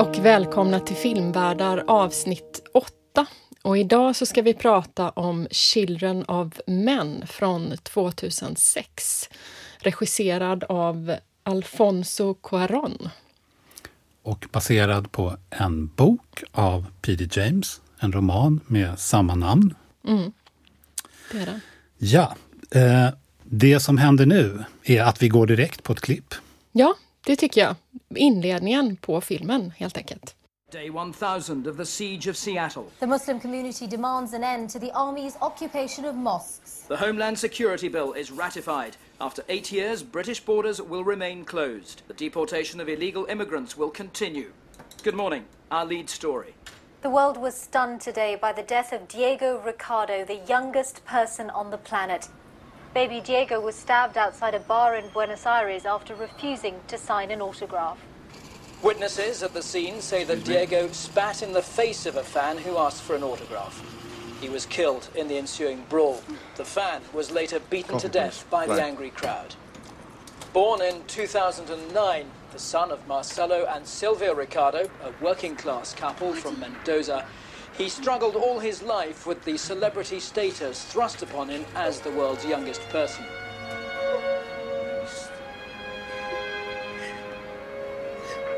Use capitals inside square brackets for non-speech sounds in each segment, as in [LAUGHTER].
och välkomna till Filmvärdar avsnitt 8. Och idag så ska vi prata om Children of Men från 2006. Regisserad av Alfonso Cuarón. Och baserad på en bok av P.D. James, en roman med samma namn. Mm. Det är det. Ja, eh, det som händer nu är att vi går direkt på ett klipp. Ja, det tycker jag. Inledningen på filmen, helt enkelt. Day 1000 of the siege of Seattle. The Muslim community demands an end to the army's occupation of mosques. The Homeland Security Bill is ratified. After eight years, British borders will remain closed. The deportation of illegal immigrants will continue. Good morning. Our lead story. The world was stunned today by the death of Diego Ricardo, the youngest person on the planet. Baby Diego was stabbed outside a bar in Buenos Aires after refusing to sign an autograph. Witnesses at the scene say that Diego spat in the face of a fan who asked for an autograph. He was killed in the ensuing brawl. The fan was later beaten to death by the angry crowd. Born in 2009, the son of Marcelo and Silvia Ricardo, a working class couple from Mendoza, he struggled all his life with the celebrity status thrust upon him as the world's youngest person.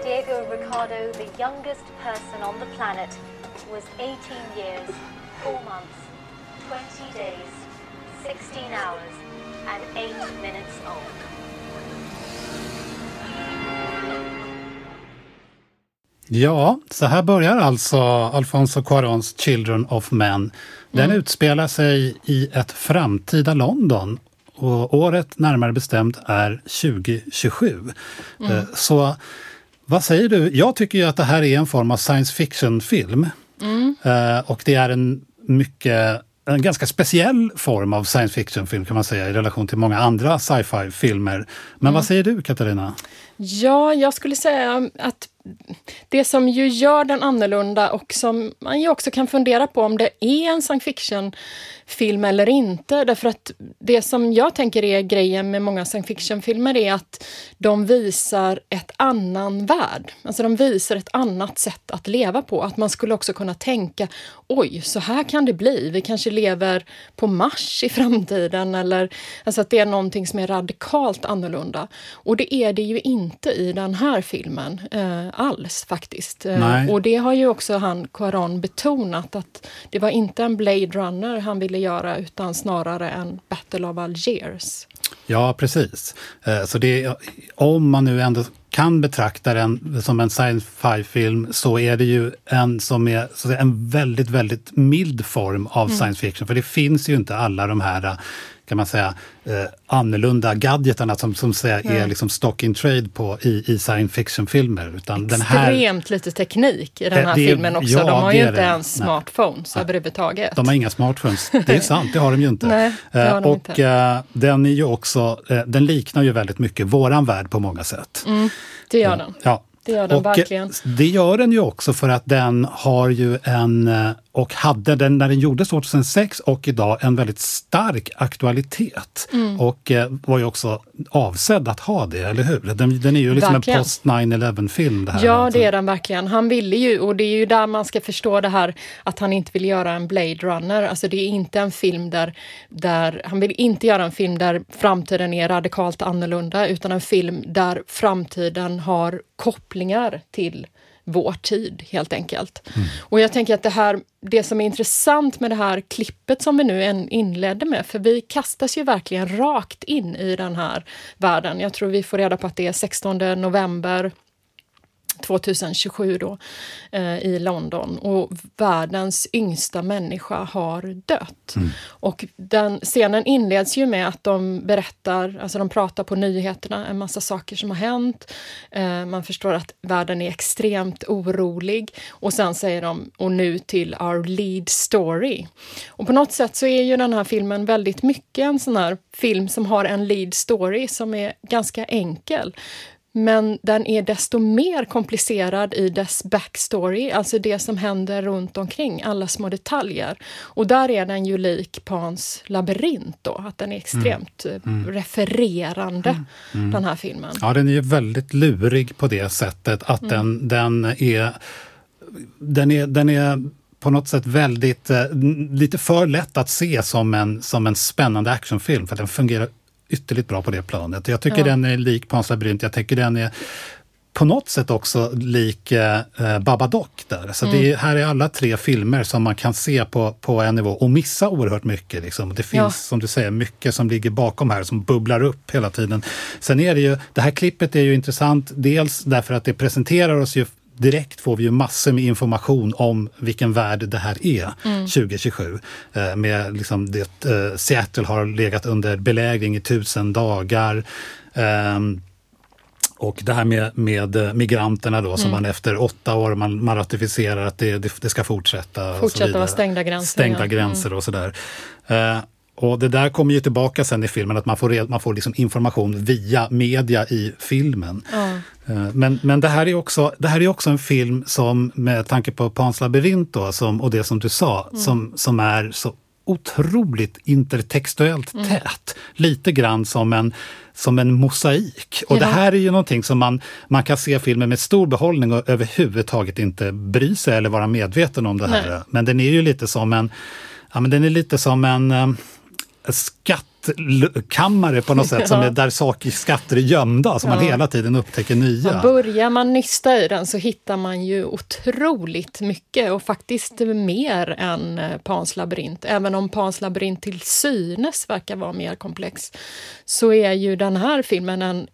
Diego Ricardo, the youngest person on the planet, was 18 years, 4 months, 20 days, 16 hours, and 8 minutes old. Ja, så här börjar alltså Alfonso Cuaróns Children of Men. Den Mm. utspelar sig i ett framtida London och året närmare bestämt är 2027. Mm. Eh, Så vad säger du? Jag tycker ju att det här är en form av science fiction-film. Mm. Eh, Och det är en mycket en ganska speciell form av science fiction-film kan man säga i relation till många andra sci-fi-filmer. Men Mm. vad säger du Katarina? Ja, jag skulle säga att det som ju gör den annorlunda och som man ju också kan fundera på om det är en science fiction-film eller inte. Därför att det som jag tänker är grejen med många science fiction-filmer är att de visar ett annan värld. Alltså de visar ett annat sätt att leva på. Att man skulle också kunna tänka, oj, så här kan det bli. Vi kanske lever på Mars i framtiden eller alltså att det är någonting som är radikalt annorlunda. Och det är det ju inte i den här filmen eh, alls faktiskt. Eh, Nej. och det har ju också han Cuarón betonat att det var inte en Blade Runner han ville göra utan snarare en Battle of Algiers. Ja, precis. Eh, Så det, om man nu ändå kan betrakta den som en science fi-film så är det ju en som är så att säga, en väldigt, väldigt mild form av science fiction. För det finns ju inte alla de här kan man säga, eh, annorlunda gadgetarna som, som säga, är liksom stock in trade på i, i science fiction-filmer. Utan den här, Extremt lite teknik i den här det filmen också. ja, de har ju inte det. ens Nej. smartphones överhuvudtaget. de har inga smartphones. Det är [LAUGHS] sant, det har de ju inte. Nej, har Eh, de och inte. eh, den är ju också, eh, den liknar ju väldigt mycket våran värld på många sätt. Det gör den. Ja. Det gör den och, verkligen. Det gör den ju också för att den har ju en, och hade den när den gjordes 2006 och idag, en väldigt stark aktualitet. Mm. Och eh, var ju också avsedd att ha det, eller hur? Den, den är ju liksom Verkligen. en post 9-11-film. Det här. Ja, det är den verkligen. Han ville ju, och det är ju där man ska förstå det här att han inte vill göra en Blade Runner. Alltså det är inte en film där, där han vill inte göra en film där framtiden är radikalt annorlunda, utan en film där framtiden har kopplingar till vår tid helt enkelt. Och jag tänker att det här, det som är intressant med det här klippet som vi nu inledde med, för vi kastas ju verkligen rakt in i den här världen. Jag tror vi får reda på att det är 16 november 2027 då, eh, i London och världens yngsta människa har dött. Och den scenen inleds ju med att de berättar, alltså de pratar på nyheterna, en massa saker som har hänt. Eh, man förstår att världen är extremt orolig och sen säger de och nu till our lead story. Och på något sätt så är ju den här filmen väldigt mycket en sån här film som har en lead story som är ganska enkel. Men den är desto mer komplicerad i dess backstory, alltså det som händer runt omkring, alla små detaljer. Och där är den ju lik Pans labyrint då, att den är extremt mm. Mm. refererande, mm. mm. den här filmen. Ja, den är ju väldigt lurig på det sättet att den, den är den är, den är på något sätt väldigt, eh, lite för lätt att se som en, som en spännande actionfilm för den fungerar ytterligt bra på det planet. Jag tycker ja. den är lik Pans labyrint, jag tycker den är på något sätt också lik eh, Babadook där. Så mm. det är, här är alla tre filmer som man kan se på, på en nivå och missa oerhört mycket. Liksom. Det finns, ja. som du säger, mycket som ligger bakom här som bubblar upp hela tiden. Sen är det ju, det här klippet är ju intressant, dels därför att det presenterar oss ju direkt får vi ju massor med information om vilken värld det här är mm. 2027. Eh, med liksom det, eh, Seattle har legat under belägring i tusen dagar. Eh, och det här med, med eh, migranterna då, mm. som man efter åtta år man, man ratificerar att det, det, det ska fortsätta. Fortsätta vara stängda gränser. Stängda ja. gränser mm. och sådär. Eh, och det där kommer ju tillbaka sen i filmen, att man får, man får liksom information via media i filmen. Mm. Men, men det, här är också, det här är också en film som, med tanke på Pans labyrint då, som, och det som du sa, mm. som, som är så otroligt intertextuellt mm. tät. Lite grann som en, som en mosaik. Och ja. det här är ju någonting som man, man kan se filmen med stor behållning och överhuvudtaget inte bry sig eller vara medveten om det här. Nej. Men den är ju lite som en, ja men den är lite som en eh, skattkammare på något sätt, ja. som är där saker, skatter är gömda, som ja. man hela tiden upptäcker nya. Man börjar man nysta i den så hittar man ju otroligt mycket och faktiskt mer än eh, Pans labyrint. Även om Pans labyrint till synes verkar vara mer komplex, så är ju den här filmen en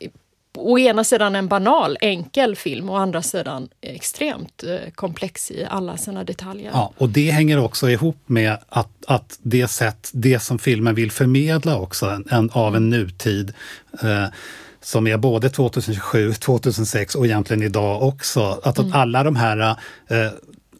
å ena sidan en banal, enkel film, å andra sidan extremt eh, komplex i alla sina detaljer. Ja, och det hänger också ihop med att, att det sätt, det som filmen vill förmedla också, en, en av en nutid eh, som är både 2027, 2006 och egentligen idag också. Att, mm. alla de här eh,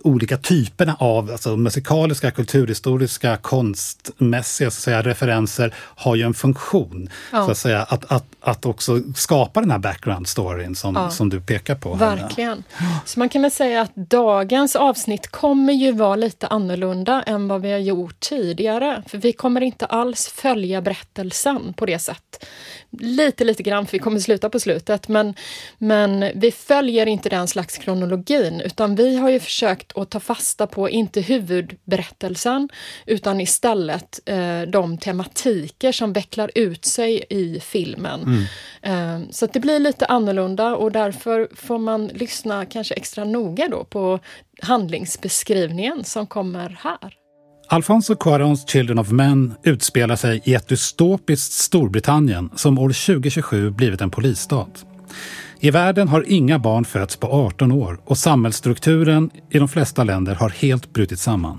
olika typerna av alltså, musikaliska, kulturhistoriska, konstmässiga så att säga, referenser har ju en funktion. Ja. Så att, säga, att, att, att också skapa den här background storyn som, ja. som du pekar på. Verkligen. Så man kan väl säga att dagens avsnitt kommer ju vara lite annorlunda än vad vi har gjort tidigare. För vi kommer inte alls följa berättelsen på det sätt. Lite, lite grann, för vi kommer sluta på slutet, men, men vi följer inte den slags kronologin, utan vi har ju försökt att ta fasta på, inte huvudberättelsen, utan istället eh, de tematiker som vecklar ut sig i filmen. Mm. Eh, så det blir lite annorlunda och därför får man lyssna kanske extra noga då på handlingsbeskrivningen som kommer här. Alfonso Cuarons Children of Men utspelar sig i ett dystopiskt Storbritannien som år 2027 blivit en polisstat. I världen har inga barn fötts på 18 år och samhällsstrukturen i de flesta länder har helt brutit samman.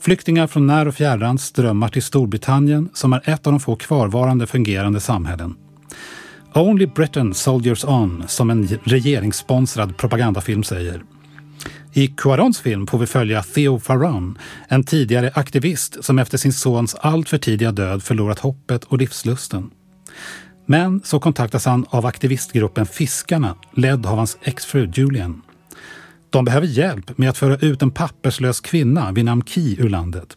Flyktingar från när och fjärran strömmar till Storbritannien som är ett av de få kvarvarande fungerande samhällen. Only Britain Soldiers On, som en regeringssponsrad propagandafilm säger. I Cuarons film får vi följa Theo Farran, en tidigare aktivist som efter sin sons alltför tidiga död förlorat hoppet och livslusten. Men så kontaktas han av aktivistgruppen Fiskarna, ledd av hans exfru Julian. De behöver hjälp med att föra ut en papperslös kvinna vid namn Ki ur landet.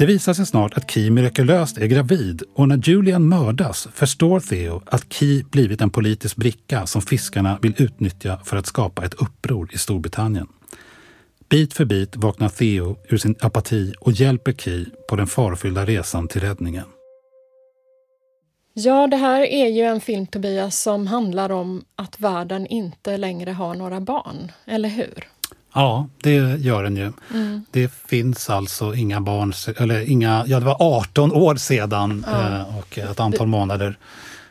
Det visar sig snart att Key mirakulöst är gravid och när Julian mördas förstår Theo att Key blivit en politisk bricka som fiskarna vill utnyttja för att skapa ett uppror i Storbritannien. Bit för bit vaknar Theo ur sin apati och hjälper Key på den farfyllda resan till räddningen. Ja, det här är ju en film, Tobias, som handlar om att världen inte längre har några barn, eller hur? Ja, det gör den ju. Mm. Det finns alltså inga barn, eller inga, ja det var 18 år sedan ja. Eh, och ett antal månader.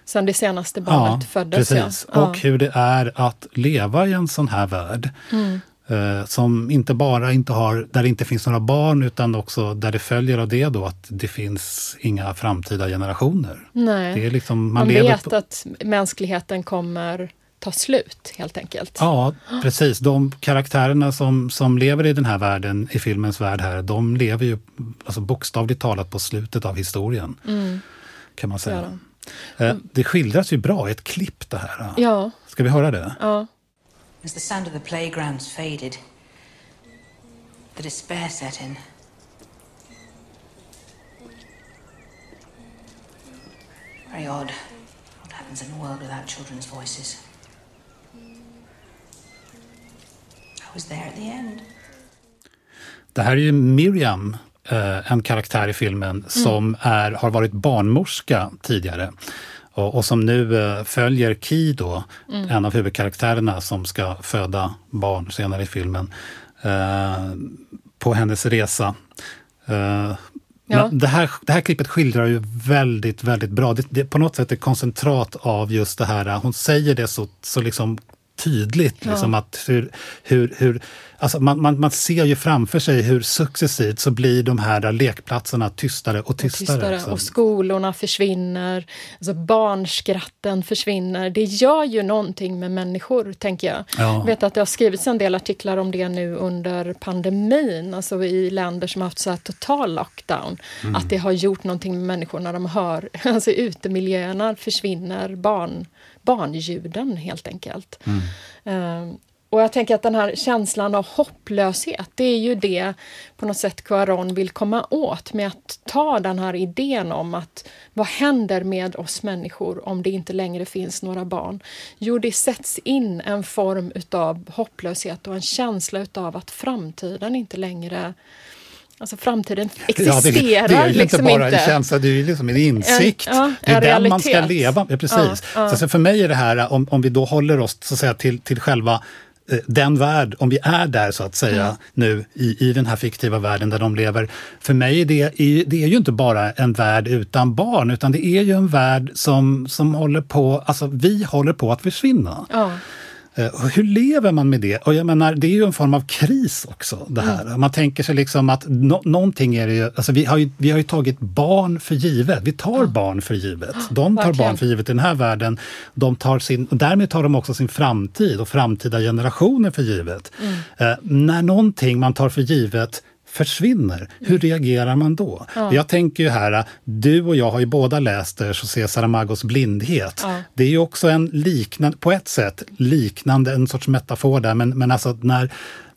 Sen det senaste barnet ja, föddes. Precis. Ja. Och hur det är att leva i en sån här värld. Mm. Eh, som inte bara inte har, där det inte finns några barn utan också där det följer av det då att det finns inga framtida generationer. Nej. Det är liksom, man, man vet på, att mänskligheten kommer ta slut helt enkelt. Ja, precis. De karaktärerna som, som lever i den här världen, i filmens värld här, de lever ju alltså bokstavligt talat på slutet av historien. Mm. Kan man säga. Eh, det skildras ju bra i ett klipp det här. Ja. Ska vi höra det? Ja. As the sound of the playgrounds faded, the despair set in. Very odd. What happens in a world without children's voices? Was there at the end. Det här är ju Miriam, eh, en karaktär i filmen som är, har varit barnmorska tidigare. Och, och som nu eh, följer Key då, en av huvudkaraktärerna som ska föda barn senare i filmen, eh, på hennes resa. Ja. det, här, det här klippet skildrar ju väldigt, väldigt bra. Det, det på något sätt ett koncentrat av just det här, hon säger det så, så liksom tydligt. Liksom, att hur, hur, hur, alltså man, man, man ser ju framför sig hur successivt så blir de här lekplatserna tystare och tystare. tystare liksom. och skolorna försvinner, alltså barnskratten försvinner. Det gör ju någonting med människor, tänker jag. Ja. Jag vet att det har skrivits en del artiklar om det nu under pandemin, alltså i länder som har haft så här total lockdown. Mm. Att det har gjort någonting med människor när de hör, [LAUGHS] alltså utemiljöerna försvinner, barn, barnljuden helt enkelt. Mm. Eh, och jag tänker att den här känslan av hopplöshet, det är ju det på något sätt Cuaron vill komma åt med att ta den här idén om att vad händer med oss människor om det inte längre finns några barn? Jo, det sätts in en form utav hopplöshet och en känsla utav att framtiden inte längre Alltså framtiden existerar Ja, det, det är ju liksom inte bara inte. en känsla, det är liksom en insikt. En- ja, det är en den man ska leva med. Precis. Ja. Så, för mig är det här, om, om vi då håller oss så att säga, till, till själva eh, den värld, om vi är där så att säga Mm. nu i, i den här fiktiva världen där de lever. För mig är det, det är ju inte bara en värld utan barn utan det är ju en värld som, som håller på, alltså vi håller på att försvinna. Ja. Eh, hur lever man med det? Och jag menar, det är ju en form av kris också. det här. Mm. Man tänker sig liksom att no någonting är det ju, alltså vi, har ju, vi har ju tagit barn för givet. Vi tar barn för givet. De tar verkligen. barn för givet i den här världen. De tar sin, och därmed tar de också sin framtid och framtida generationer för givet. Mm. Eh, när någonting man tar för givet försvinner, hur reagerar man då? Jag tänker ju här, du och jag har ju båda läst José Saramagos Blindhet. Ja. Det är ju också en liknande, på ett sätt liknande, en sorts metafor där, men, men alltså när,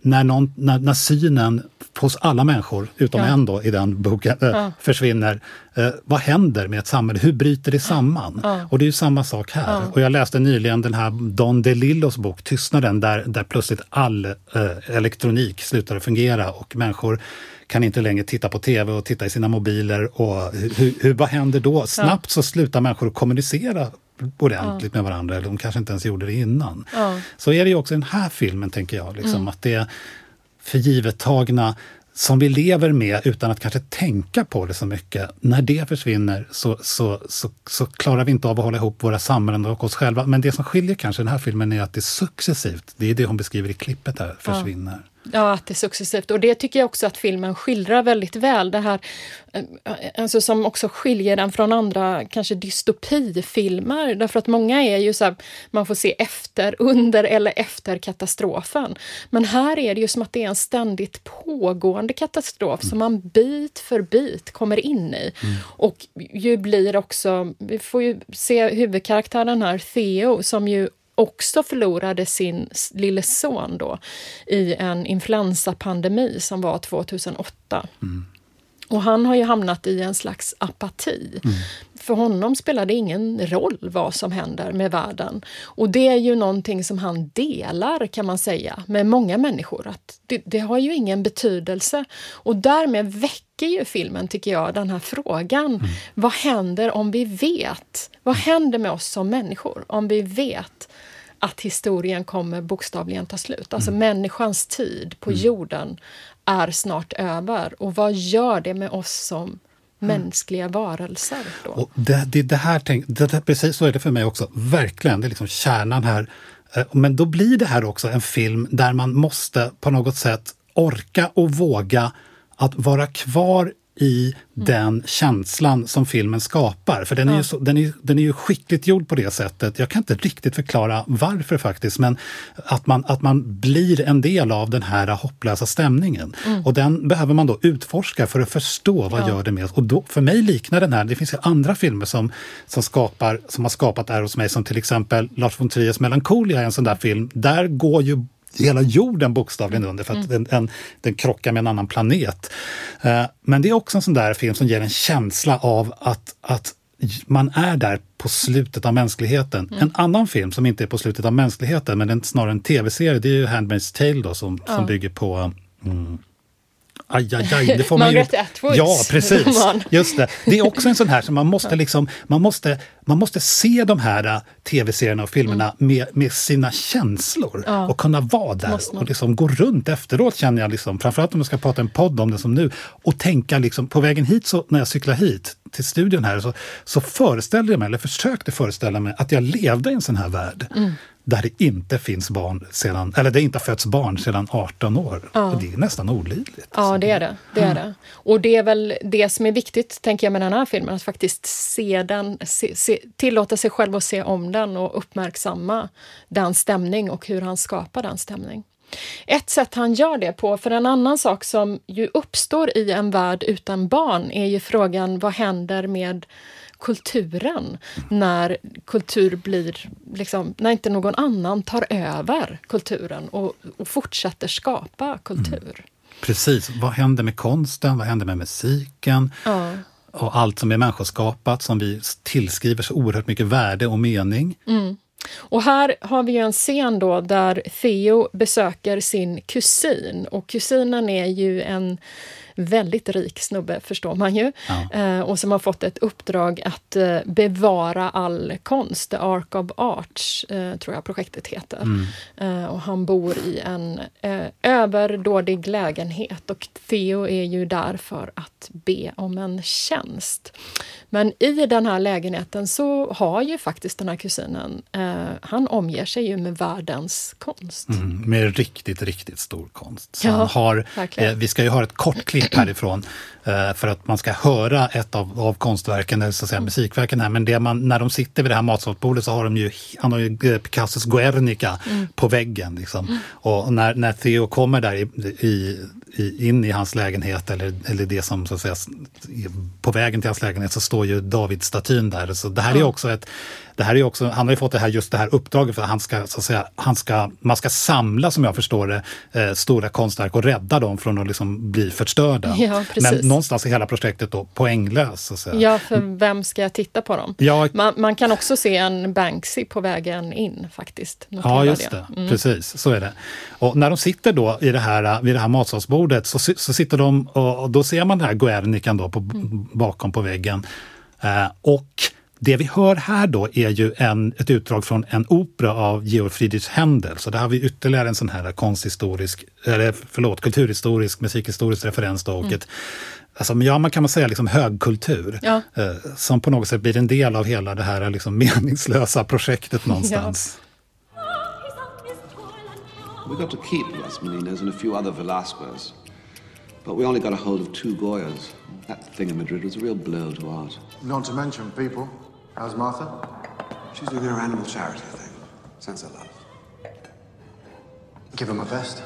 när, någon, när, när synen hos alla människor, utom Ja. en då i den boken, äh, Ja. försvinner. Eh, vad händer med ett samhälle? Hur bryter det samman? Ja. Och det är ju samma sak här. Och jag läste nyligen den här Don DeLillos bok Tystnaden, där, där plötsligt all eh, elektronik slutade fungera och människor kan inte längre titta på tv och titta i sina mobiler. Och hur, hur, vad händer då? Snabbt så slutar människor kommunicera ordentligt med varandra, eller de kanske inte ens gjorde det innan. Ja. Så är det ju också i den här filmen, tänker jag. Liksom, Att det för givet tagna som vi lever med utan att kanske tänka på det så mycket. När det försvinner så, så, så, så klarar vi inte av att hålla ihop våra samhällen och oss själva. Men det som skiljer kanske den här filmen är att det successivt, det är det hon beskriver i klippet här, försvinner. Ja, att det är successivt. Och det tycker jag också att filmen skildrar väldigt väl. Det här eh, alltså som också skiljer den från andra kanske dystopifilmer. Därför att många är ju så här, man får se efter, under eller efter katastrofen. Men här är det ju som att det är en ständigt pågående katastrof som man bit för bit kommer in i. Och ju blir också, vi får ju se huvudkaraktären här, Theo, som ju också förlorade sin lille son då i en influensapandemi som var 2008. Och han har ju hamnat i en slags apati. För honom spelar det ingen roll vad som händer med världen. Och det är ju någonting som han delar, kan man säga, med många människor. Att det, det har ju ingen betydelse. Och därmed väcker ju filmen, tycker jag, den här frågan. Vad händer om vi vet? Vad händer med oss som människor om vi vet att historien kommer bokstavligen ta slut. Alltså människans tid på jorden är snart över. Och vad gör det med oss som mänskliga varelser då? Och det, det, det här, tänk, det, det, precis så är det för mig också, verkligen. Det är liksom kärnan här. Eh, Men då blir det här också en film där man måste på något sätt orka och våga att vara kvar i den känslan som filmen skapar. För den är, ju så, den, är, den är ju skickligt gjord på det sättet. Jag kan inte riktigt förklara varför faktiskt, men att man, att man blir en del av den här hopplösa stämningen. Och den behöver man då utforska för att förstå vad Ja. gör det med. Och då, för mig liknar den här, det finns ju andra filmer som, som, skapar, som har skapat det här hos mig, som till exempel Lars von Triers Melancholia en sån där film. Där går ju hela jorden bokstavligen under för att den, den, den krockar med en annan planet. Eh, men det är också en sån där film som ger en känsla av att, att man är där på slutet av mänskligheten. En annan film som inte är på slutet av mänskligheten, men en, snarare en tv-serie, det är ju Handmaid's Tale då, som, som bygger på mm, Aj, aj, aj, det får man ju... Margaret Atwoods Ja, precis. roman. Just det. Det är också en sån här som man måste liksom, man måste, man måste se de här äh, tv-serierna och filmerna med, med sina känslor Mm. Ja. och kunna vara där och liksom gå runt efteråt känner jag, liksom, framförallt om jag ska prata en podd om det som nu, och tänka liksom, på vägen hit, så, när jag cyklar hit till studion här, så, så föreställde jag mig, eller försökte föreställa mig, att jag levde i en sån här värld. Mm. Där det inte finns barn sedan, eller det inte fötts barn sedan 18 år. Och det är nästan olidligt. Ja, det är det. det, är det. Och det är väl det som är viktigt, tänker jag, med den här filmen, att faktiskt se den, se, se, tillåta sig själv att se om den och uppmärksamma den stämning och hur han skapar den stämning. Ett sätt han gör det på, för en annan sak som ju uppstår i en värld utan barn är ju frågan vad händer med kulturen när kultur blir, liksom, när inte någon annan tar över kulturen och, och fortsätter skapa kultur. Precis. Vad händer med konsten? Vad händer med musiken? Ja. Och allt som är människoskapat, som vi tillskriver så oerhört mycket värde och mening. Och här har vi ju en scen då där Theo besöker sin kusin och kusinen är ju en väldigt rik snubbe, förstår man ju, Ja. eh, och som har fått ett uppdrag att eh, bevara all konst, The Ark of Arts, eh, tror jag projektet heter. Eh, och han bor i en överdådig lägenhet och Theo är ju där för att be om en tjänst. Men i den här lägenheten så har ju faktiskt den här kusinen, han omger sig ju med världens konst. Mm, med riktigt, riktigt stor konst. Så Ja, han har, eh, vi ska ju ha ett kort klipp härifrån för att man ska höra ett av, av konstverken, eller så att säga Mm. musikverken här. Men man, när de sitter vid det här matsalsbordet så har de ju, han har ju eh, Picassos Guernica Mm. på väggen. Liksom. Och när, när Theo kommer där i, i, i, in i hans lägenhet, eller, eller det som så att säga, på vägen till hans lägenhet, så står ju Davidstatyn där. Så det här är också ett det här är också, han har ju fått det här, just det här uppdraget för att han ska, så att säga, han ska, man ska samla, som jag förstår det, eh, stora konstverk och rädda dem från att liksom bli förstörda. Ja, precis. Men någonstans är hela projektet då poänglöst. Så. Ja, för vem ska jag titta på dem? Ja, Man, man kan också se en Banksy på vägen in faktiskt. Ja, just det. Mm. Precis, så är det. Och när de sitter då i det här, vid det här matsalsbordet så, så sitter de och, och då ser man den här Guernican då på, Mm. bakom på väggen. Eh, och det vi hör här då är ju en, ett utdrag från en opera av Georg Friedrich Händel. Så där har vi ytterligare en sån här konsthistorisk, eller förlåt, kulturhistorisk, musikhistorisk referens då. Och ett, alltså, ja, man kan man säga liksom högkultur. Ja. Eh, som på något sätt blir en del av hela det här liksom [LAUGHS] meningslösa projektet någonstans. We got to keep Las Meninas and a few other Velasquez. But we only got a hold of two Goyas. That thing in Madrid was a real blow to art. Not to mention people. How's Martha? She's doing her animal charity thing. Sense of love. Give her my best.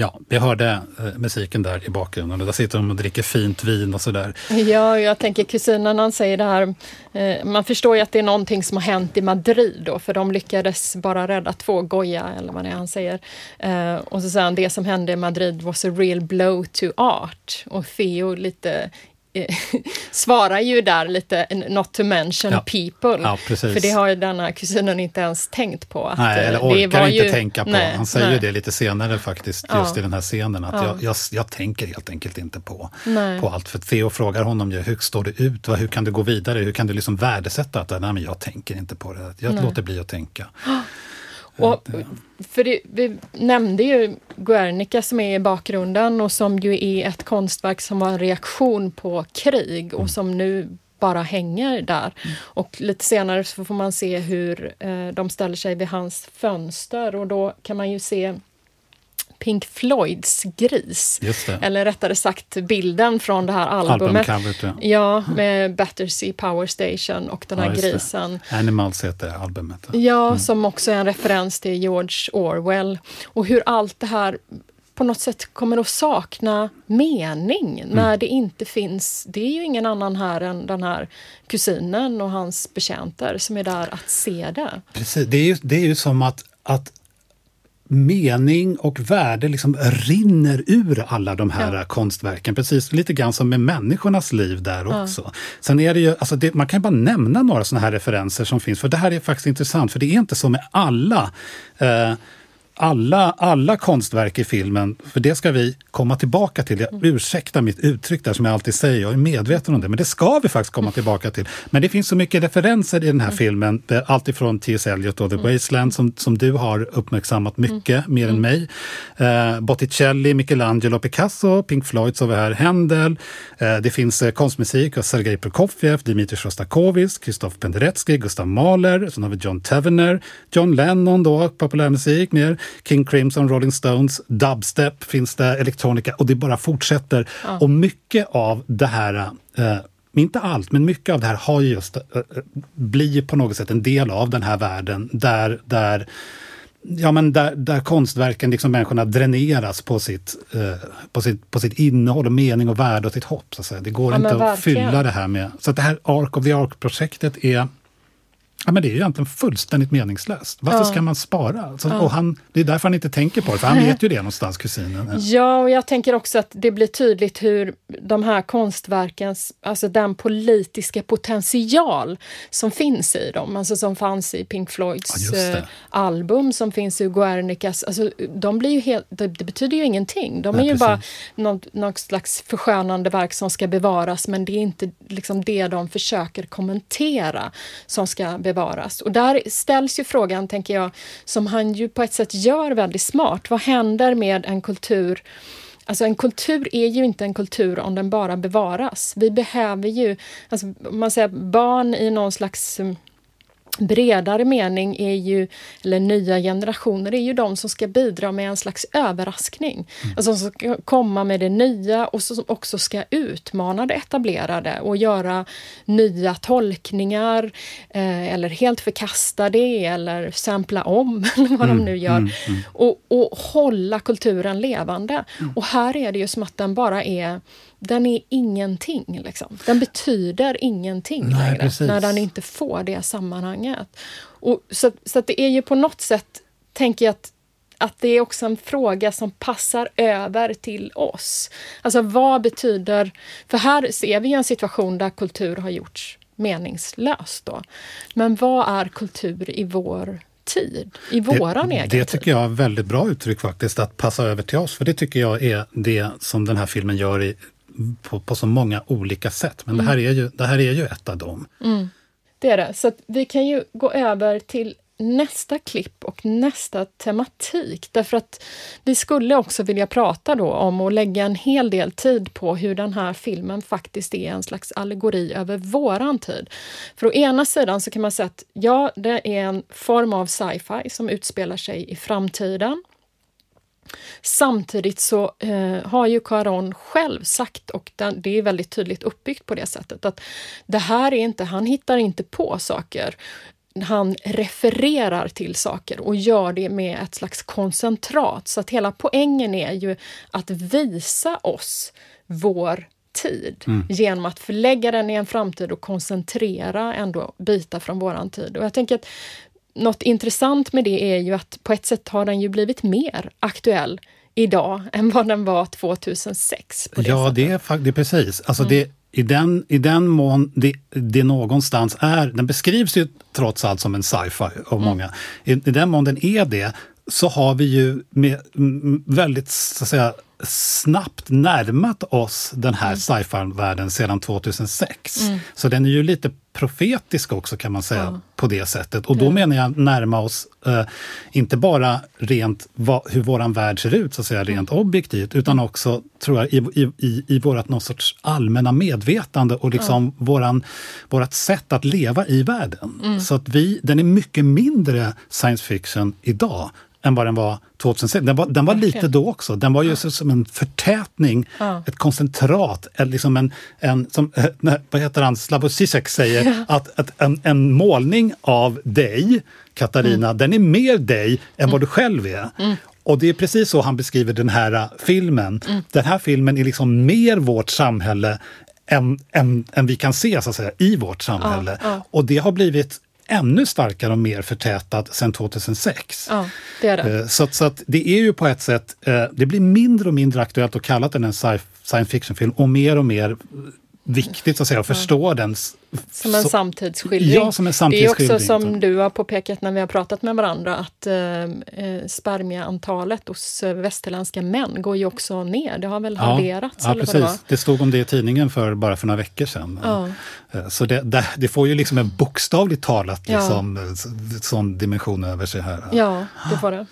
Ja, vi hörde eh, musiken där i bakgrunden och där sitter de och dricker fint vin och sådär. Ja, jag tänker kusinen han säger det här. Eh, man förstår ju att det är någonting som har hänt i Madrid då, för de lyckades bara rädda två Goya, eller vad det är han säger. Eh, och så säger han, det som hände i Madrid was a real blow to art. Och Theo lite [LAUGHS] svarar ju där lite, not to mention Ja. people. Ja. För det har ju denna kusinen inte ens tänkt på. Att, Nej, eh, eller det orkar inte ju- tänka på. Nej, Han säger ju det lite senare faktiskt, Ja. just i den här scenen. Att Ja. jag, jag, jag tänker helt enkelt inte på, Nej. på allt. För Theo frågar honom ju, hur står det ut? Vad- Hur kan du gå vidare? Hur kan du liksom värdesätta att Nej, men jag tänker inte på det. Jag Nej. låter bli att tänka. [GASPS] Och, för det, vi nämnde ju Guernica som är i bakgrunden och som ju är ett konstverk som var en reaktion på krig och som nu bara hänger där. Och lite senare så får man se hur eh, de ställer sig vid hans fönster och då kan man ju se Pink Floyds gris. Eller rättare sagt bilden från det här albumet. Albumcoveret, ja. Ja, med Battersea Power Station och den här Ja, just det. grisen. Animals heter albumet. Ja, som också är en referens till George Orwell. Och hur allt det här på något sätt kommer att sakna mening när det inte finns... Det är ju ingen annan här än den här kusinen och hans betjänter som är där att se det. Precis, det är ju, det är ju som att, att mening och värde liksom rinner ur alla de här Ja. konstverken. Precis lite grann som med människornas liv där också. Sen är det ju, alltså det, man kan bara nämna några sådana här referenser som finns, för det här är faktiskt intressant, för det är inte så med alla eh, alla, alla konstverk i filmen, för det ska vi komma tillbaka till. Jag ursäktar mitt uttryck där som jag alltid säger, jag är medveten om det, men det ska vi faktiskt komma tillbaka till. Men det finns så mycket referenser i den här filmen, det är alltifrån T.S. Eliot och The Wasteland som, som du har uppmärksammat mycket, mer än mig. Eh, Botticelli, Michelangelo, Picasso, Pink Floyd så vi här, Händel. Eh, det finns eh, konstmusik av Sergej Prokofjev, Dmitrij Sjostakovitj, Krzysztof Penderecki, Gustav Mahler, sen har vi John Tavener, John Lennon då, populärmusik mer, King Crimson, Rolling Stones, dubstep finns det, elektronika och det bara fortsätter. Och mycket av det här eh, inte allt, men mycket av det här har ju just, eh, eh, blir på något sätt en del av den här världen där, där Ja, men där, där konstverken, liksom människorna dräneras på sitt, eh, på, sitt, på sitt innehåll och mening och värde och sitt hopp. Så att säga. Det går Ja, inte att fylla det här med... Så att det här Ark of the Ark-projektet är Ja, men det är ju egentligen fullständigt meningslöst. Varför Ja. ska man spara? Alltså, och han, det är därför han inte tänker på det, för han vet ju det någonstans, kusinen. Ja, och jag tänker också att det blir tydligt hur de här konstverkens, alltså den politiska potential som finns i dem, alltså som fanns i Pink Ja, Floyds det. eh, album, som finns i Guernicas, alltså de blir ju helt, det, det betyder ju ingenting. De Nej, är ju precis. bara något, något slags förskönande verk som ska bevaras, men det är inte liksom det de försöker kommentera som ska bevaras bevaras. Och där ställs ju frågan, tänker jag, som han ju på ett sätt gör väldigt smart. Vad händer med en kultur Alltså en kultur är ju inte en kultur om den bara bevaras. Vi behöver ju, alltså om man säger barn i någon slags bredare mening är ju, eller nya generationer, är ju de som ska bidra med en slags överraskning. Alltså som ska komma med det nya och som också ska utmana det etablerade och göra nya tolkningar eh, eller helt förkasta det eller sampla om, [LAUGHS] eller vad de nu gör. Och, och hålla kulturen levande. Och här är det ju som att den bara är den är ingenting. Liksom. Den betyder ingenting Nej, längre precis. när den inte får det sammanhanget. Och så, så det är ju på något sätt, tänker jag att att det är också en fråga som passar över till oss. Alltså vad betyder... För här ser vi en situation där kultur har gjorts meningslöst. Då. Men vad är kultur i vår tid? I våran det, egen det tid? tycker jag är väldigt bra uttryck faktiskt, att passa över till oss. För det tycker jag är det som den här filmen gör i, på, på så många olika sätt. Men det, här är ju, det här är ju ett av dem. Det är det. Så vi kan ju gå över till nästa klipp och nästa tematik. Därför att vi skulle också vilja prata då om och lägga en hel del tid på hur den här filmen faktiskt är en slags allegori över våran tid. För å ena sidan så kan man säga att ja, det är en form av sci-fi som utspelar sig i framtiden. Samtidigt så eh, har ju Caron själv sagt, och den, det är väldigt tydligt uppbyggt på det sättet, att det här är inte, han hittar inte på saker. Han refererar till saker och gör det med ett slags koncentrat. Så att hela poängen är ju att visa oss vår tid genom att förlägga den i en framtid och koncentrera ändå bitar från våran tid. Och jag tänker att något intressant med det är ju att på ett sätt har den ju blivit mer aktuell idag [LAUGHS] än vad den var 2006. På det Ja, sättet. det är, det är precis. Alltså det, i, den, I den mån det, det någonstans är, den beskrivs ju trots allt som en sci-fi av många. I, I den mån den är det så har vi ju med, mm, väldigt så att säga, snabbt närmat oss den här sci-fi-världen sedan 2006. Så den är ju lite profetisk också kan man säga på det sättet. Och då menar jag närma oss eh, inte bara rent va, hur våran värld ser ut, så att säga, rent objektivt, utan också tror jag i, i, i, i vårat någon sorts allmänna medvetande och liksom våran, vårat sätt att leva i världen. Så att vi, den är mycket mindre science fiction idag än vad den var 2006. Den var, den var lite då också. Den var ju så, som en förtätning, Ja. ett koncentrat, en, liksom en, en som, eh, vad heter han, Slavoj Zizek säger, att, att en, en målning av dig, Katarina, Mm. den är mer dig än vad du själv är. Och det är precis så han beskriver den här eh, filmen. Mm. Den här filmen är liksom mer vårt samhälle än, än, än vi kan se så att säga, i vårt samhälle. ja. Och det har blivit ännu starkare och mer förtätat sedan 2006. Ja, det är det. Eh, Så, så att det är ju på ett sätt, eh, det blir mindre och mindre aktuellt att kalla den en sci- science fiction-film och mer och mer viktigt att säga, att förstå den. Som en så- samtidsskildring. Ja, som en Det är samtidsskildring. också som du har påpekat när vi har pratat med varandra att eh, eh, spermiaantalet hos eh, västerländska män går ju också ner. Det har väl Ja, halverats ja vad det precis. Det stod om det i tidningen för bara för några veckor sedan. Ja. Eh, Så det, det, det får ju liksom en bokstavligt talat Ja. liksom, sån dimension över sig här. Ja, det får det.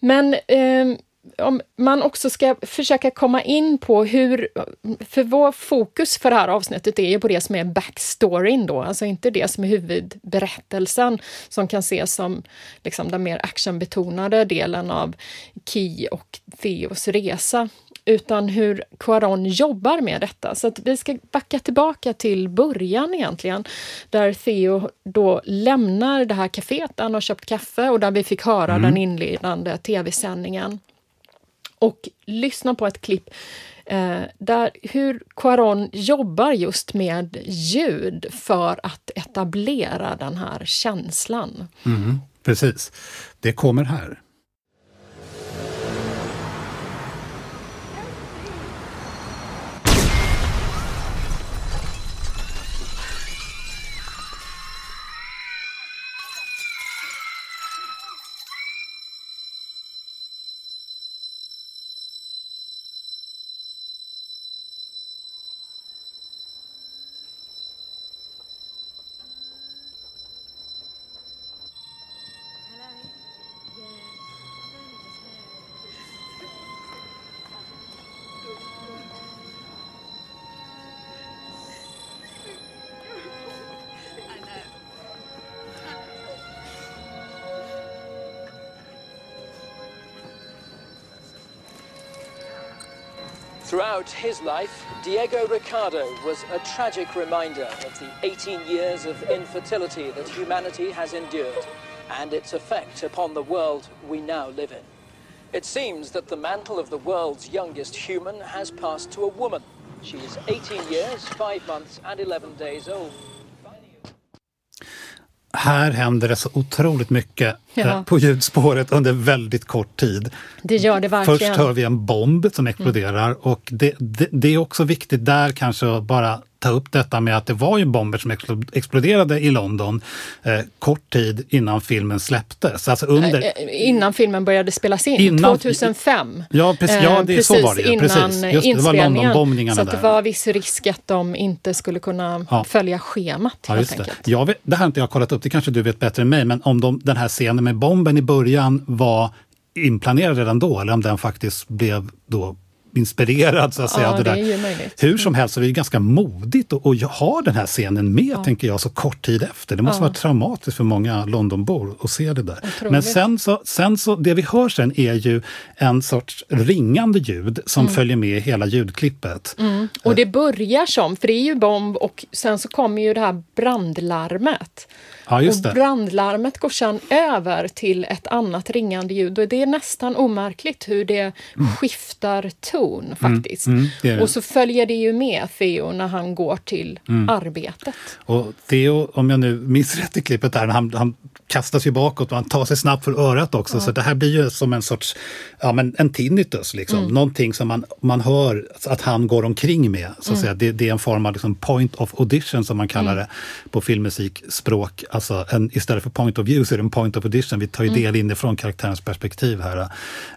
Men eh, om man också ska försöka komma in på hur... För vår fokus för det här avsnittet är ju på det som är backstoryn då, alltså inte det som är huvudberättelsen som kan ses som liksom den mer actionbetonade delen av Ki och Theos resa utan hur Quaron jobbar med detta. Så att vi ska backa tillbaka till början egentligen, där Theo då lämnar det här kaféet där han har köpt kaffe och där vi fick höra den inledande tv-sändningen. Och lyssna på ett klipp eh, där hur Quaron jobbar just med ljud för att etablera den här känslan. Mm, precis. Det kommer här. Throughout his life, Diego Ricardo was a tragic reminder of the 18 years of infertility that humanity has endured and its effect upon the world we now live in. It seems that the mantle of the world's youngest human has passed to a woman. She is 18 years, 5 months, and 11 days old. Här händer det så otroligt mycket Ja. eh, på ljudspåret under väldigt kort tid. Det gör det verkligen. Först hör vi en bomb som exploderar och det, det, det är också viktigt där kanske att bara ta upp detta med att det var ju bomber som explo- exploderade i London eh, kort tid innan filmen släpptes. Alltså under, Eh, Innan filmen började spelas in, Innan- 2005. Ja, precis. Ja, Eh, det- så var det ju. innan Precis. Just det, var. Londonbombningarna Så att det där. var viss risk att de inte skulle kunna Ja. följa schemat Ja, helt det. Jag vet, det här har inte jag kollat upp, det kanske du vet bättre än mig, men om de, den här scenen med bomben i början var inplanerad redan då, eller om den faktiskt blev då inspirerad så att säga. Ja, av det där. är. Hur som helst så är det ju ganska modigt att, att ha den här scenen med, tänker jag, så kort tid efter. Det måste Ja. vara traumatiskt för många Londonbor att se det där. Otroligt. Men sen så, sen så, det vi hör sen är ju en sorts ringande ljud som Mm. följer med hela ljudklippet. Och det börjar som, för det är ju bomb och sen så kommer ju det här brandlarmet. Ja, och brandlarmet går sedan över till ett annat ringande ljud och det är nästan omärkligt hur det skiftar ton faktiskt. mm, det är det. Och så följer det ju med Theo när han går till Mm. arbetet. Och Theo, om jag nu minns rätt i klippet där, han, han kastas ju bakåt och han tar sig snabbt för örat också. Så det här blir ju som en sorts, ja men en tinnitus liksom. Mm. Någonting som man, man hör att han går omkring med. Så att Mm. säga. Det, det är en form av liksom point of audition som man kallar det på filmmusikspråk. Alltså en, istället för point of view så är det en point of audition. Vi tar ju Mm. del inifrån karaktärens perspektiv här.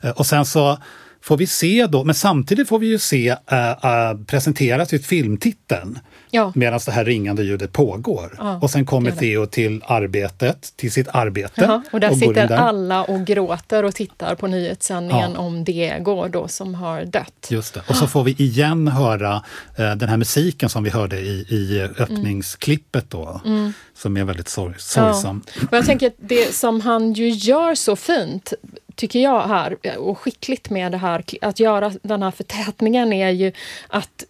Eh, Och sen så får vi se då, men samtidigt får vi ju se äh, äh, presenteras ju filmtiteln Ja. medan det här ringande ljudet pågår. Ja, och sen kommer. Theo till arbetet, till sitt arbete. Jaha, och där in sitter där. alla och gråter och tittar på nyhetssändningen Ja. om Diego då som har dött. Just det. Och så får vi igen höra eh, den här musiken som vi hörde i, i öppningsklippet då. Mm. Som är väldigt sorg, sorgsam. Och jag tänker att det som han ju gör så fint tycker jag här, och skickligt med det här, att göra den här förtätningen är ju att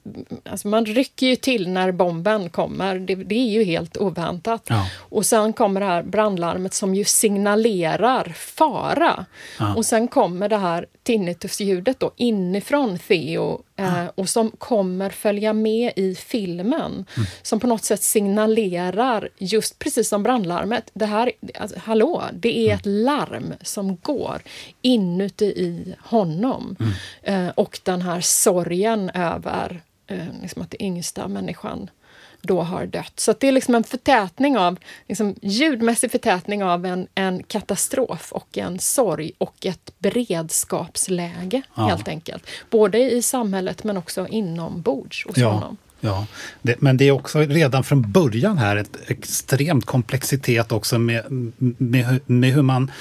alltså man rycker ju till när bomben kommer. Det, det är ju helt oväntat. Ja. Och sen kommer det här brandlarmet som ju signalerar fara. Ja. Och sen kommer det här tinnitusljudet då inifrån Theo eh, och som kommer följa med i filmen. Som på något sätt signalerar, just precis som brandlarmet, det här, alltså, hallå, det är ett larm som går inuti i honom. Eh, och den här sorgen över eh, liksom att den yngsta människan då har dött. Så det är liksom en förtätning av, liksom ljudmässig förtätning av en, en katastrof och en sorg och ett beredskapsläge Ja. helt enkelt. Både i samhället men också inombords hos Ja, honom. ja. Det, men det är också redan från början här ett extremt komplexitet också med, med, med hur man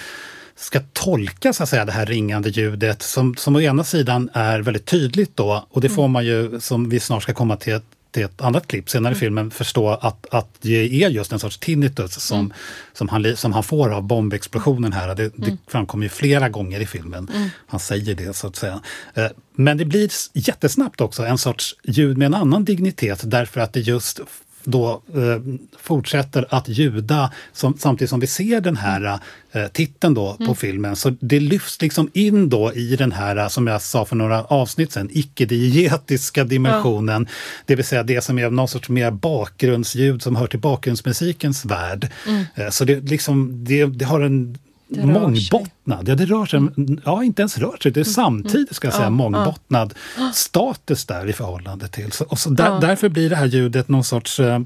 ska tolka så att säga, det här ringande ljudet som, som å ena sidan är väldigt tydligt då och det får man ju, som vi snart ska komma till till ett annat klipp senare i filmen, förstå att, att det är just en sorts tinnitus som, som, han, som han får av bombexplosionen här. Det, det framkommer ju flera gånger i filmen. Han säger det så att säga. Eh, Men det blir jättesnabbt också en sorts ljud med en annan dignitet därför att det just då eh, fortsätter att ljuda som, samtidigt som vi ser den här eh, titeln då på filmen. Så det lyfts liksom in då i den här, eh, som jag sa för några avsnitt sedan, icke-diegetiska dimensionen. Det vill säga det som är någon sorts mer bakgrundsljud som hör till bakgrundsmusikens värld. Eh, så det, liksom, det, det har en Det mångbottnad, ja det rör sig, ja inte ens rör sig, det är samtidigt ska jag säga mångbottnad status där i förhållande till. Och så där, Därför blir det här ljudet någon sorts, eh,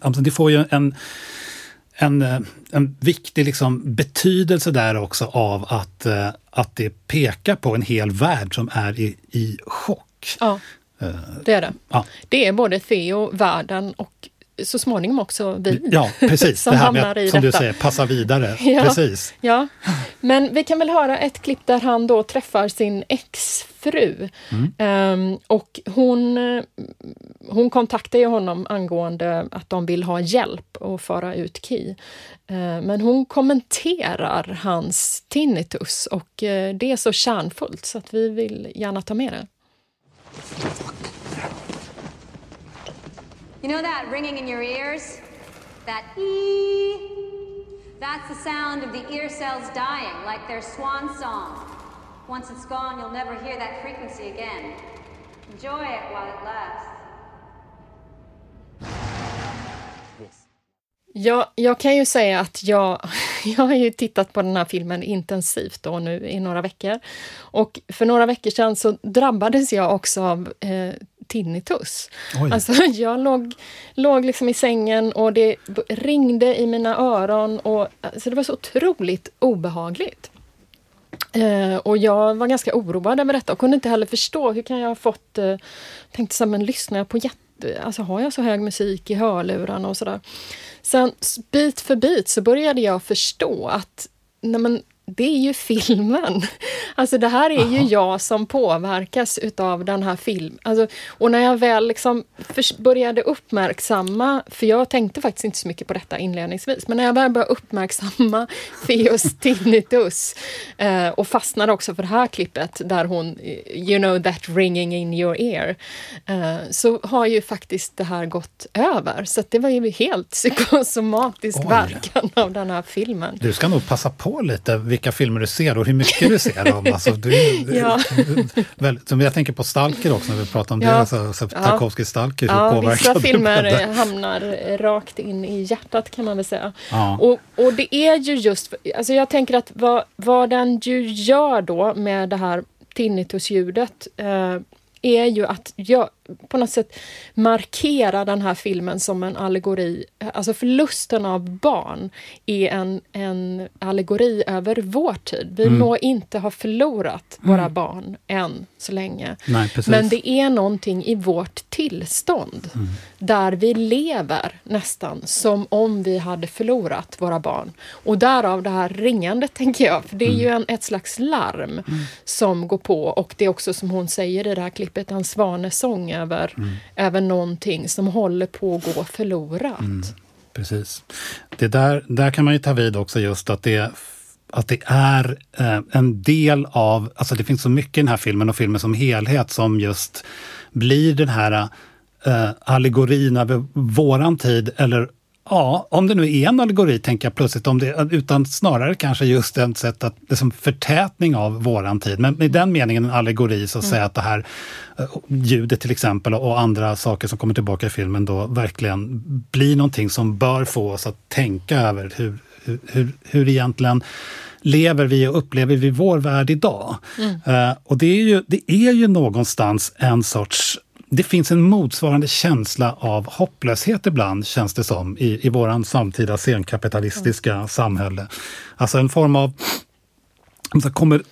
alltså det får ju en, en, eh, en viktig liksom betydelse där också av att, eh, att det pekar på en hel värld som är i, i chock. Ja, det är det. Ja. Det är både Theo, världen och så småningom också vi. Ja, [LAUGHS] precis. som det här med, att, som du detta. säger, passa vidare. [LAUGHS] Ja. Precis. Ja, men vi kan väl höra ett klipp där han då träffar sin exfru. Mm. Ehm, och hon, hon kontaktar ju honom angående att de vill ha hjälp att föra ut Key. Ehm, men hon kommenterar hans tinnitus och eh, det är så kärnfullt så att vi vill gärna ta med det. You know that ringing in your ears? That ee? That's the sound of the ear cells dying, like their swan song. Once it's gone, you'll never hear that frequency again. Enjoy it while it lasts. Ja, jag kan ju säga att jag, [LAUGHS] jag har ju tittat på den här filmen intensivt då nu i några veckor. Och för några veckor sedan så drabbades jag också av eh, tinnitus. Oj. Alltså [LAUGHS] jag låg, låg liksom i sängen och det ringde i mina öron och alltså det var så otroligt obehagligt. Eh, och jag var ganska oroad över detta och kunde inte heller förstå hur kan jag ha fått... Eh, tänkte så här, men lyssnar jag på jätte... Alltså har jag så hög musik i hörlurarna och sådär. Sen bit för bit så började jag förstå att nej men, det är ju filmen. Alltså det här är ju jag som påverkas utav den här filmen. Alltså, och när jag väl liksom började uppmärksamma, för jag tänkte faktiskt inte så mycket på detta inledningsvis, men när jag väl började uppmärksamma [LAUGHS] Theos tinnitus eh, och fastnade också för det här klippet där hon, eh, you know that ringing in your ear, eh, så har ju faktiskt det här gått över. Så det var ju helt [LAUGHS] psykosomatisk Oj. verkan av den här filmen. Du ska nog passa på lite vilka filmer du ser och hur mycket du ser dem. [LAUGHS] Alltså, du, Ja. [LAUGHS] väldigt, som jag tänker på Stalker också, när vi pratar om Ja. det. Så, så Ja. Tarkovskij Stalker, hur Ja, påverkad vissa filmer eh, hamnar eh, rakt in i hjärtat kan man väl säga. Ja. Och, och det är ju just, alltså jag tänker att vad, vad den ju gör då med det här tinnitusljudet eh, är ju att jag, på något sätt markera den här filmen som en allegori. Alltså förlusten av barn är en, en allegori över vår tid. Vi Mm. må inte ha förlorat våra barn än så länge. Nej. Men det är någonting i vårt tillstånd Mm. där vi lever nästan som om vi hade förlorat våra barn. Och därav det här ringandet, tänker jag. För det är ju Mm. en, ett slags larm som går på. Och det är också som hon säger i det här klippet, en svanesång över, Mm. över någonting som håller på att gå förlorat. Precis. Det där, där kan man ju ta vid också just att det att det är eh, en del av, alltså det finns så mycket i den här filmen och filmen som helhet som just blir den här eh, allegorin över våran tid eller Ja, om det nu är en allegori, tänker jag plötsligt, om det, utan snarare kanske just ett sätt att, liksom förtätning av våran tid. Men i den meningen en allegori, så att säga att det här eh, ljudet till exempel och andra saker som kommer tillbaka i filmen då verkligen blir någonting som bör få oss att tänka över hur, hur, hur, hur egentligen lever vi och upplever vi vår värld idag? Eh, och det är, ju, det är ju någonstans en sorts det finns en motsvarande känsla av hopplöshet ibland, känns det som, i, i våran samtida senkapitalistiska samhälle. Alltså en form av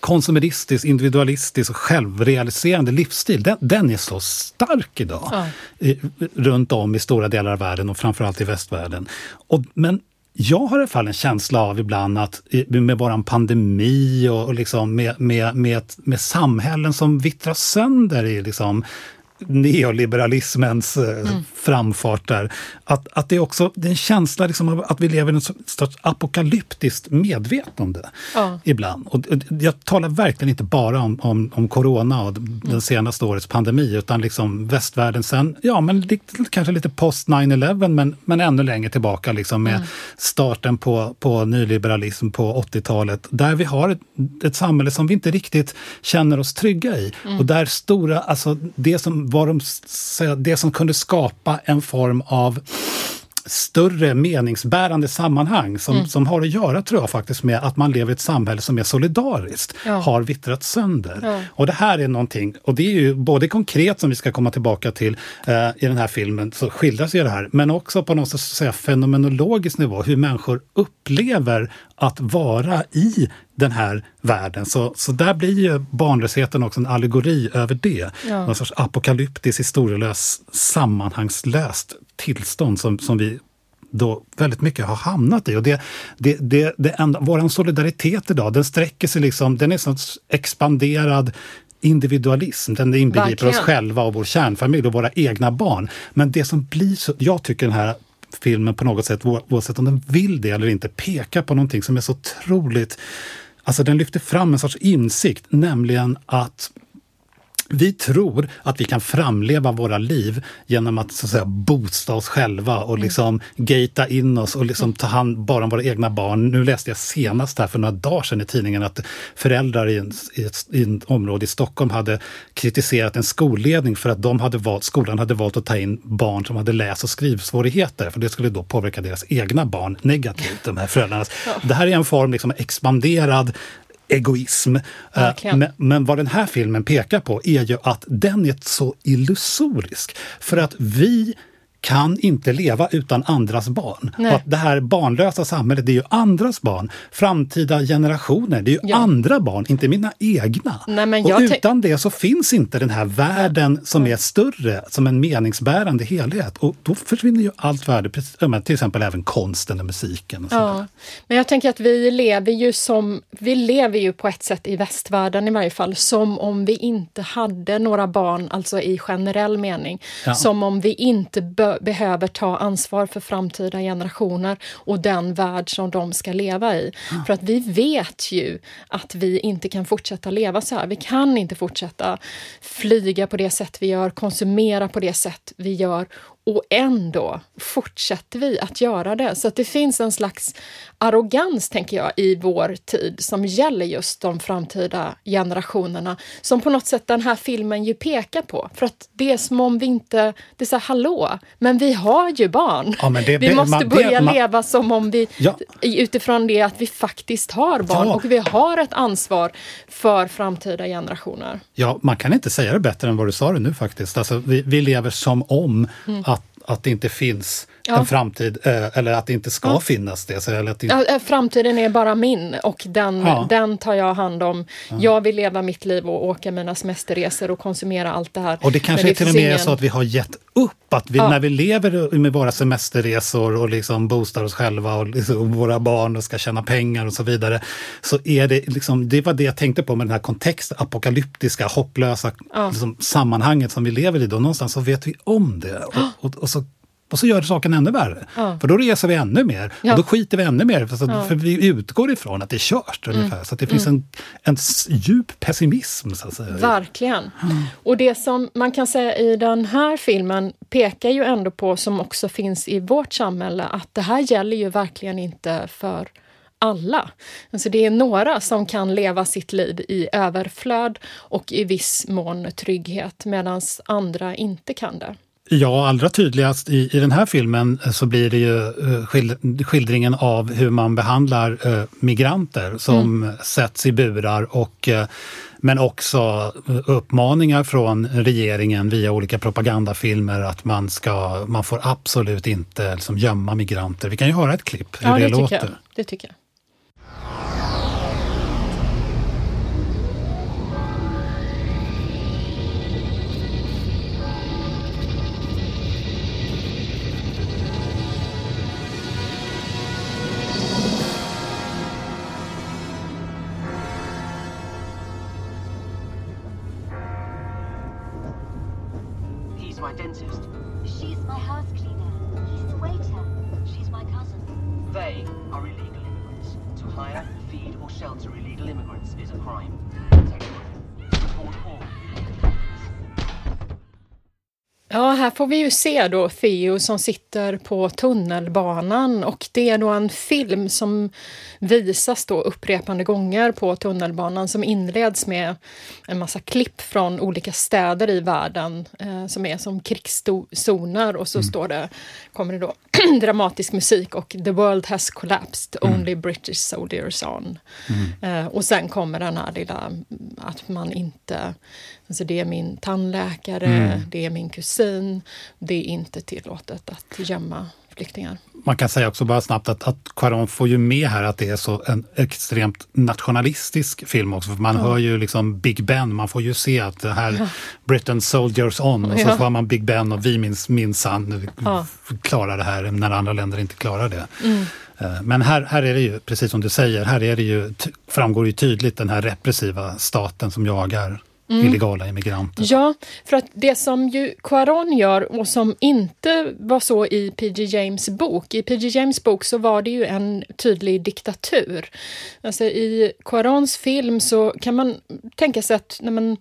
konsumeristisk, individualistisk och självrealiserande livsstil, den, den är så stark idag. Ja. I, runt om i stora delar av världen och framförallt i västvärlden. Och, men jag har i alla fall en känsla av ibland att med våran pandemi och, och liksom med, med, med, med samhällen som vittrar sönder i liksom neoliberalismens eh, framfart där. Att, att det är också det är en känsla liksom av att vi lever i en sorts apokalyptiskt medvetande Ja. ibland. Och jag talar verkligen inte bara om, om, om corona och den senaste årets pandemi, utan liksom västvärlden sen, ja men lite, kanske lite post 9-11, men, men ännu längre tillbaka liksom med starten på, på nyliberalism på 80-talet, där vi har ett, ett samhälle som vi inte riktigt känner oss trygga i. Och där stora, alltså det som, var de, det som kunde skapa en form av större meningsbärande sammanhang som, som har att göra, tror jag, faktiskt med att man lever i ett samhälle som är solidariskt, Ja. har vittrat sönder. Ja. Och det här är någonting, och det är ju både konkret som vi ska komma tillbaka till eh, i den här filmen, så skildras ju det här, men också på något sätt, säga, fenomenologisk nivå, hur människor upplever att vara i den här världen. Så, så där blir ju barnlösheten också en allegori över det. Ja. Någon sorts apokalyptisk, historielös, sammanhangslöst tillstånd som, som vi då väldigt mycket har hamnat i. Och det, det, det, det enda, våran solidaritet idag, den sträcker sig liksom, den är sån expanderad individualism. Den inbegriper oss Verkligen. själva och vår kärnfamilj och våra egna barn. Men det som blir så, jag tycker den här filmen på något sätt, oavsett om den vill det eller inte, pekar på någonting som är så otroligt Alltså den lyfter fram en sorts insikt, nämligen att vi tror att vi kan framleva våra liv genom att, så att säga, boosta oss själva och liksom gata in oss och liksom ta hand bara om våra egna barn. Nu läste jag senast här för några dagar sedan i tidningen att föräldrar i, en, i, ett, i ett område i Stockholm hade kritiserat en skolledning för att de hade valt, skolan hade valt att ta in barn som hade läs och skrivsvårigheter, för det skulle då påverka deras egna barn negativt, de här föräldrarnas. Det här är en form liksom expanderad egoism. Eh. Men, men vad den här filmen pekar på är ju att den är så illusorisk. För att vi kan inte leva utan andras barn. Nej. Och att det här barnlösa samhället, det är ju andras barn. Framtida generationer, det är ju Ja. andra barn, inte mina egna. Nej, och utan det så finns inte den här världen som är större, som en meningsbärande helhet. Och då försvinner ju allt värde, till exempel även konsten och musiken. Och. Ja, men jag tänker att vi lever ju som, vi lever ju på ett sätt i västvärlden i varje fall, som om vi inte hade några barn, alltså i generell mening. Ja. Som om vi inte be- behöver ta ansvar för framtida generationer och den värld som de ska leva i. För att vi vet ju att vi inte kan fortsätta leva så här. Vi kan inte fortsätta flyga på det sätt vi gör, konsumera på det sätt vi gör och ändå fortsätter vi att göra det. Så att det finns en slags arrogans, tänker jag, i vår tid som gäller just de framtida generationerna. Som på något sätt den här filmen ju pekar på. För att det är som om vi inte... Det är så här, hallå, men vi har ju barn. Ja, det- vi det- måste man- det- börja man- leva som om vi... Ja. Utifrån det att vi faktiskt har barn Ja. och vi har ett ansvar för framtida generationer. Ja, man kan inte säga det bättre än vad du sa det nu faktiskt. Alltså, vi, vi lever som om att, att det inte finns. Ja. en framtid, eh, eller att det inte ska finnas det. Så, eller att det, Ja, eh, framtiden är bara min och den, Ja. den tar jag hand om. Jag vill leva mitt liv och åka mina semesterresor och konsumera allt det här. och det kanske Men till och med är ingen- så att vi har gett upp. Att vi, Ja. när vi lever med våra semesterresor och liksom boostar oss själva och liksom våra barn och ska tjäna pengar och så vidare. Så är det liksom, det var det jag tänkte på med den här kontexten, apokalyptiska, hopplösa Ja. liksom, sammanhanget som vi lever i. Då. Någonstans så vet vi om det. [GASPS] Och, och, och så och så gör det saken ännu värre. Ja. För då reser vi ännu mer Ja. och då skiter vi ännu mer. För, Ja. för vi utgår ifrån att det är kört ungefär. Så att det finns Mm. en, en djup pessimism så att säga. Verkligen. Och det som man kan säga i den här filmen pekar ju ändå på, som också finns i vårt samhälle, att det här gäller ju verkligen inte för alla. Alltså det är några som kan leva sitt liv i överflöd och i viss mån trygghet, medan andra inte kan det. Ja, allra tydligast i, i den här filmen så blir det ju eh, skild, skildringen av hur man behandlar eh, migranter som sätts i burar och eh, men också eh, uppmaningar från regeringen via olika propagandafilmer att man, ska, man får absolut inte liksom, gömma migranter. Vi kan ju höra ett klipp hur Ja, det, det, låter. jag. det tycker jag. Ja, här får vi ju se då Theo som sitter på tunnelbanan och det är då en film som visas då upprepande gånger på tunnelbanan som inleds med en massa klipp från olika städer i världen eh, som är som krigszoner och så står det, kommer det då [CLEARS THROAT] dramatisk musik och “The world has collapsed, only British soldiers on”. Eh, och sen kommer den här lilla, att man inte, alltså det är min tandläkare, det är min kusin, det är inte tillåtet att gömma flyktingar. Man kan säga också bara snabbt att, att Quaron får ju med här att det är så en extremt nationalistisk film också. För man hör ju liksom Big Ben, man får ju se att det här Britain Soldiers On och så Ja. får man Big Ben och vi minns minsann Ja. klarar det här när andra länder inte klarar det. Mm. Eh, Men här, här är det ju, precis som du säger, här är det ju, framgår ju tydligt den här repressiva staten som jagar illegala immigranter. Ja, för att det som ju Quaron gör och som inte var så i P.G. James bok. I P.G. James bok så var det ju en tydlig diktatur. Alltså i Quarons film så kan man tänka sig att när man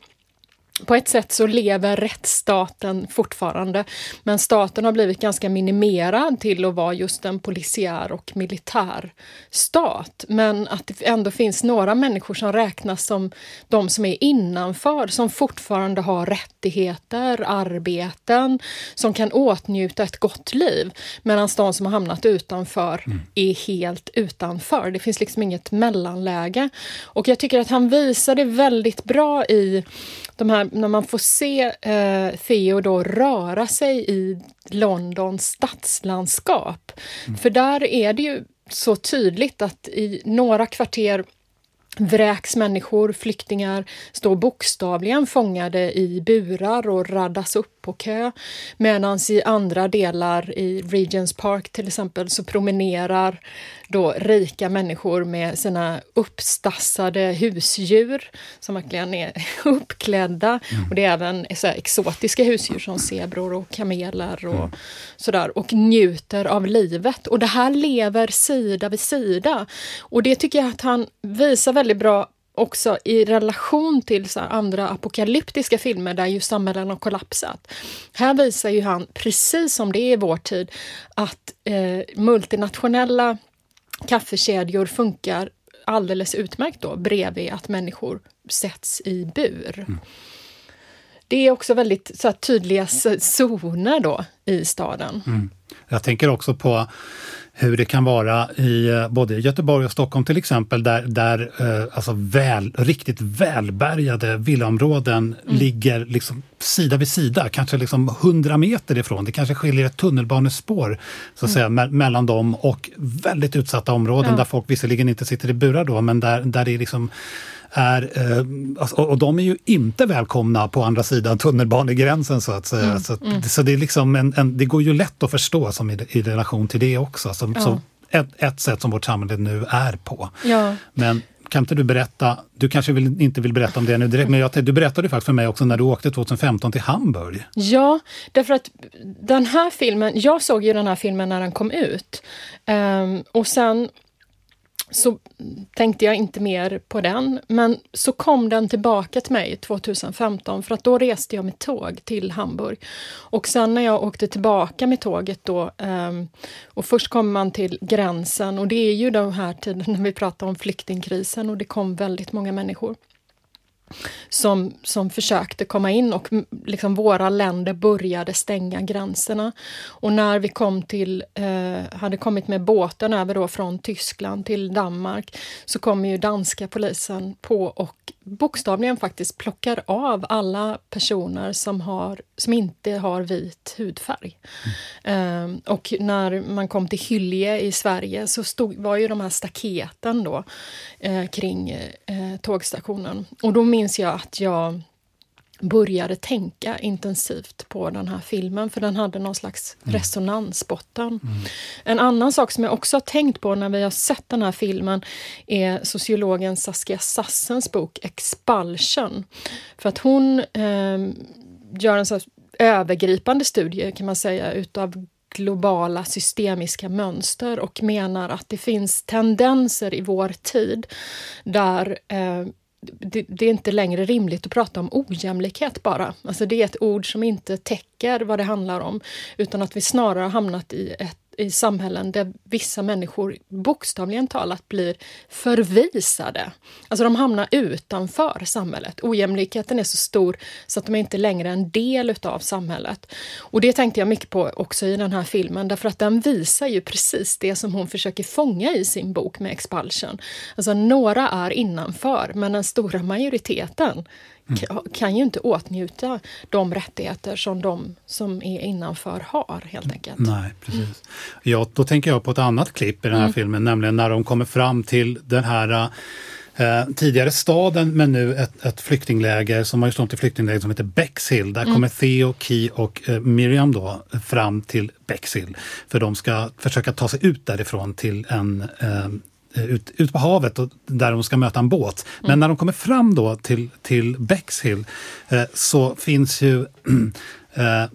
på ett sätt så lever rättsstaten fortfarande, men staten har blivit ganska minimerad till att vara just en polisiär och militär stat. Men att det ändå finns några människor som räknas som de som är innanför, som fortfarande har rättigheter, arbeten, som kan åtnjuta ett gott liv. Medan de som har hamnat utanför är helt utanför. Det finns liksom inget mellanläge. Och jag tycker att han visar det väldigt bra i de här, när man får se eh, Theo då röra sig i Londons stadslandskap. För där är det ju så tydligt att i några kvarter vräks människor, flyktingar, står bokstavligen fångade i burar och raddas upp på kö. Medan i andra delar, i Regents Park till exempel, så promenerar då rika människor med sina uppstassade husdjur som verkligen är [LAUGHS] uppklädda. Och det är även så exotiska husdjur som zebror och kameler och sådär och njuter av livet. Och det här lever sida vid sida. Och det tycker jag att han visar väldigt bra också i relation till så andra apokalyptiska filmer där ju samhällen har kollapsat. Här visar ju han, precis som det är i vår tid, att eh, multinationella kaffekedjor funkar alldeles utmärkt då bredvid att människor sätts i bur. Det är också väldigt så här, tydliga zoner då i staden. Jag tänker också på hur det kan vara i eh, både Göteborg och Stockholm till exempel, där, där eh, alltså väl, riktigt välbärgade villaområden ligger liksom sida vid sida, kanske liksom 100 meter ifrån. Det kanske skiljer ett tunnelbanespår så att säga, me- mellan dem och väldigt utsatta områden Ja. där folk visserligen inte sitter i burar då, men där, där det liksom är, eh, alltså, och de är ju inte välkomna på andra sidan tunnelbanegränsen så att säga. så, att, så det, är liksom en, en, det går ju lätt att förstå som i, i relation till det också. Som, Ja. som ett, ett sätt som vårt samhälle nu är på. Ja. Men kan inte du berätta, du kanske vill, inte vill berätta om det nu direkt, men jag, du berättade faktiskt för mig också när du åkte 2015 till Hamburg. Ja, därför att den här filmen, jag såg ju den här filmen när den kom ut. Um, och sen så tänkte jag inte mer på den. Men så kom den tillbaka till mig 2015 för att då reste jag med tåg till Hamburg. Och sen när jag åkte tillbaka med tåget då ehm, och först kommer man till gränsen och det är ju den här tiden när vi pratar om flyktingkrisen och det kom väldigt många människor som, som försökte komma in och liksom våra länder började stänga gränserna. Och när vi kom till, eh, hade kommit med båten över då från Tyskland till Danmark så kom ju danska polisen på och bokstavligen faktiskt plockar av alla personer som, har, som inte har vit hudfärg. Mm. Eh, och när man kom till Hyllie i Sverige så stod, var ju de här staketen då eh, kring eh, tågstationen. Och då minns jag att jag började tänka intensivt på den här filmen, för den hade någon slags mm. resonansbotten. Mm. En annan sak som jag också har tänkt på när vi har sett den här filmen är sociologen Saskia Sassens bok Expulsion. För att hon eh, gör en så övergripande studie, kan man säga, utav globala systemiska mönster och menar att det finns tendenser i vår tid där eh, det, det, är inte längre rimligt att prata om ojämlikhet bara. Alltså det är ett ord som inte täcker vad det handlar om, utan att vi snarare har hamnat i ett i samhällen där vissa människor bokstavligen talat blir förvisade. Alltså de hamnar utanför samhället. Ojämlikheten är så stor så att de är inte längre är en del utav samhället. Och det tänkte jag mycket på också i den här filmen därför att den visar ju precis det som hon försöker fånga i sin bok med Expulsion. Alltså några är innanför men den stora majoriteten mm. kan ju inte åtnjuta de rättigheter som de som är innanför har helt enkelt. Nej, precis. Mm. Ja, då tänker jag på ett annat klipp i den här mm. filmen, nämligen när de kommer fram till den här Eh, tidigare staden men nu ett, ett flyktingläger som har stått i flyktingläger som heter Bexhill. Där mm. kommer Theo, Key och eh, Miriam då fram till Bexhill. För de ska försöka ta sig ut därifrån till en Eh, ut, ut på havet och, där de ska möta en båt. Men mm. när de kommer fram då till, till Bexhill eh, så finns ju [CLEARS THROAT] eh,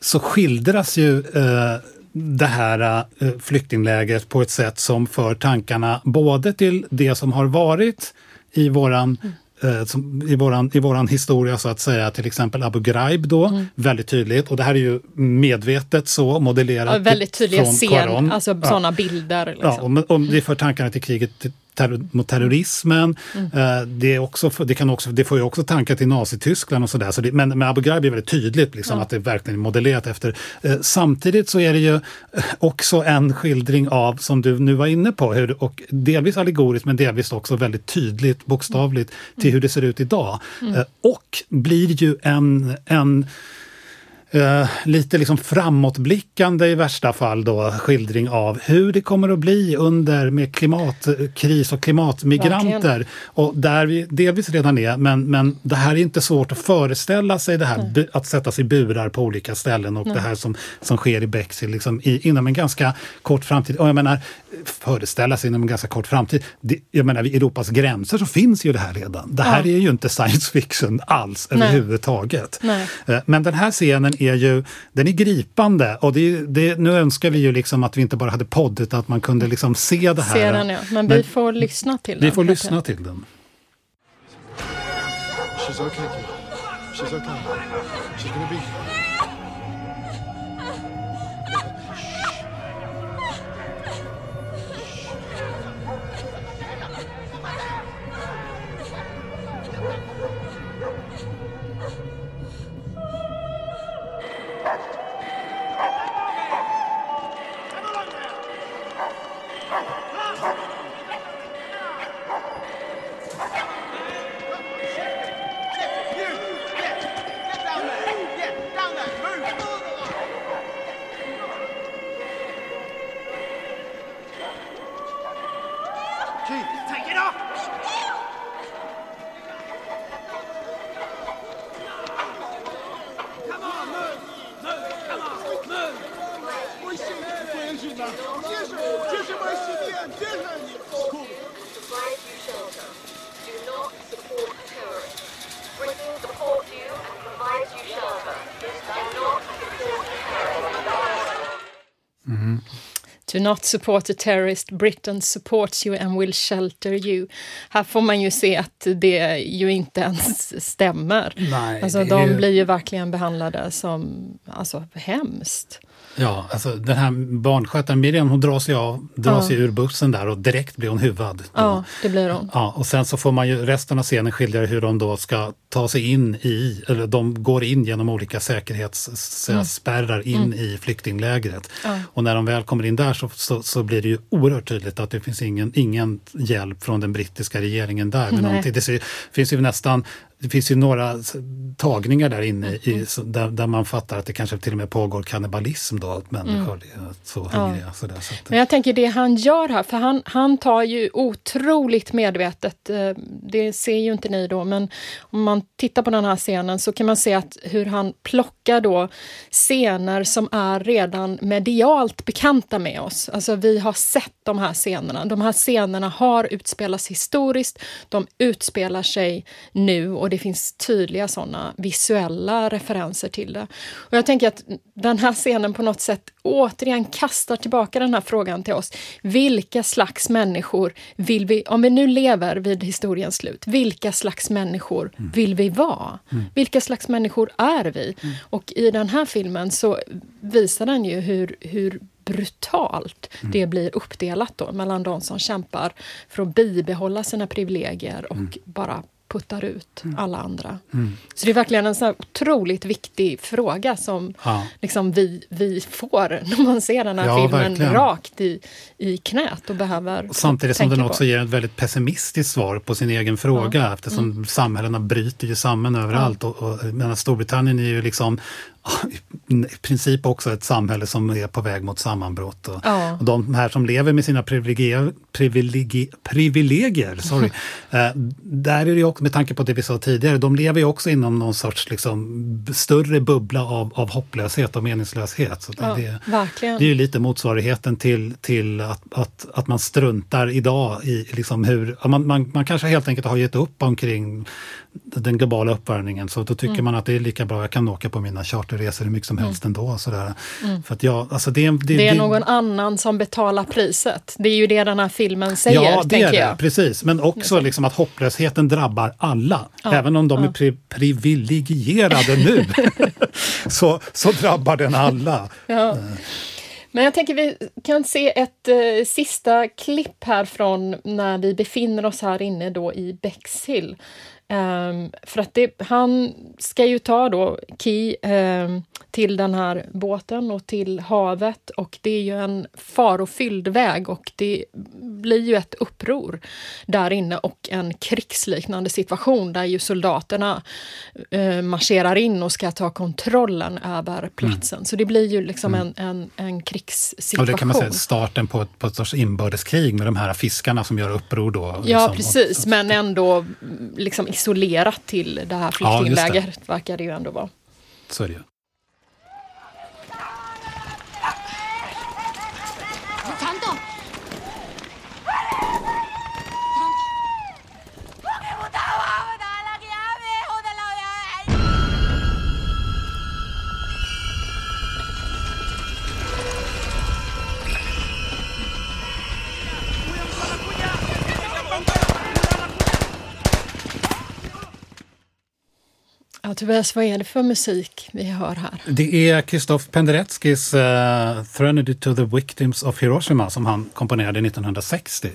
så skildras ju eh, det här eh, flyktinglägret på ett sätt som för tankarna både till det som har varit i våran mm eh, som i, våran, i våran historia så att säga, till exempel Abu Ghraib då, mm. väldigt tydligt. Och det här är ju medvetet så modellerat ja, väldigt tydliga från scen, alltså ja. sådana bilder. Liksom. Ja, och, och det för tankarna till kriget ter mot terrorismen. Mm. Uh, det, är också, det, kan också, det får ju också tankar till Nazityskland och sådär. Så det, men med Abu Ghraib är väldigt tydligt liksom, ja. att det verkligen är modellerat efter. Uh, samtidigt så är det ju eh, också en skildring av, som du nu var inne på, hur, och delvis allegoriskt men delvis också väldigt tydligt, bokstavligt, mm. till hur det ser ut idag. Mm. Uh, och blir ju en, en Uh, lite liksom framåtblickande i värsta fall då, skildring av hur det kommer att bli under med klimatkris och klimatmigranter. Och där vi delvis redan är, men, men det här är inte svårt att föreställa sig det här bu, att sätta sig i burar på olika ställen och Nej. det här som, som sker i Bexhill liksom, i, inom en ganska kort framtid. Och jag menar, föreställa sig inom en ganska kort framtid. Det, jag menar, vid Europas gränser så finns ju det här redan. Det här ja. är ju inte science fiction alls Nej. överhuvudtaget. Nej. Uh, men den här scenen är ju den är gripande. Och det, det, nu önskar vi ju liksom att vi inte bara hade podd utan att man kunde liksom se det här. Se den, ja. Men, Men vi får lyssna till den. Vi får lyssna till den. She's okay. She's okay. She's gonna be not support a terrorist, Britain supports you and will shelter you. Här får man ju se att det ju inte ens stämmer. Nej, alltså, de ju- blir ju verkligen behandlade som alltså, hemskt. Ja, alltså den här barnskötaren Miriam hon dras ju av, dras ju ur bussen där och direkt blir hon huvad. då. Ja, det blir de. Ja, och sen så får man ju resten av scenen skildra hur de då ska ta sig in i, eller de går in genom olika säkerhetsspärrar in i flyktinglägret. Och när de väl kommer in där så, så, så blir det ju oerhört tydligt att det finns ingen, ingen hjälp från den brittiska regeringen där. Någonting. Det finns ju nästan det finns ju några tagningar där inne i, så, där, där man fattar att det kanske till och med pågår kannibalism då, att människor är så hungriga. Sådär, så att, Men jag tänker det han gör här, för han, han tar ju otroligt medvetet, eh, det ser ju inte ni då, men om man tittar på den här scenen så kan man se att hur han plockar då scener som är redan medialt bekanta med oss. Alltså vi har sett de här scenerna. De här scenerna har utspelats historiskt, de utspelar sig nu och det finns tydliga sådana visuella referenser till det. Och jag tänker att den här scenen på något sätt återigen kastar tillbaka den här frågan till oss. Vilka slags människor vill vi, om vi nu lever vid historiens slut, vilka slags människor vill vi vara? Vilka slags människor är vi? Och i den här filmen så visar den ju hur, hur brutalt det blir uppdelat då mellan de som kämpar för att bibehålla sina privilegier och bara puttar ut alla andra. Så det är verkligen en här otroligt viktig fråga som Ja. liksom vi, vi får [LAUGHS] när man ser den här Ja, filmen verkligen. rakt i, i knät och behöver Samtidigt som den på. också ger ett väldigt pessimistiskt svar på sin egen fråga eftersom Mm. samhällena bryter ju samman överallt. Och, och, Storbritannien är ju liksom i princip också ett samhälle som är på väg mot sammanbrott. Och, Ja. och de här som lever med sina privilegier, privilegier, privilegier sorry, [LAUGHS] eh, där är det också, med tanke på det vi sa tidigare, de lever ju också inom någon sorts liksom, större bubbla av, av hopplöshet och meningslöshet. Så Ja, det, det är ju lite motsvarigheten till, till att, att, att man struntar idag i liksom hur... Man, man, man kanske helt enkelt har gett upp omkring den globala uppvärmningen så då tycker Mm. man att det är lika bra, jag kan åka på mina charterresor hur mycket som helst ändå. Sådär. För att jag, alltså det, det, Det är någon annan som betalar priset. Det är ju det den här filmen säger, Ja, det är det, jag. precis. Men också liksom att hopplösheten drabbar alla. Även om de är pri privilegierade nu, [LAUGHS] så, så drabbar den alla. Ja. Men jag tänker vi kan se ett eh, sista klipp här från när vi befinner oss här inne då i Bexhill. Ehm, för att det, han ska ju ta då Key ehm, till den här båten och till havet och det är ju en farofylld väg och det blir ju ett uppror där inne och en krigsliknande situation där ju soldaterna eh, marscherar in och ska ta kontrollen över platsen. Så det blir ju liksom en, en, en krigssituation. Och det kan man säga starten på ett, på ett sorts inbördeskrig med de här fiskarna som gör uppror då. Ja, liksom. precis, men ändå mm, liksom isolerat till det här Ja, flyktinglägret verkar det ju ändå vara. Så är det Tobias, vad är det för musik vi hör här? Det är Krzysztof Pendereckis uh, Threnody to the Victims of Hiroshima som han komponerade 1960.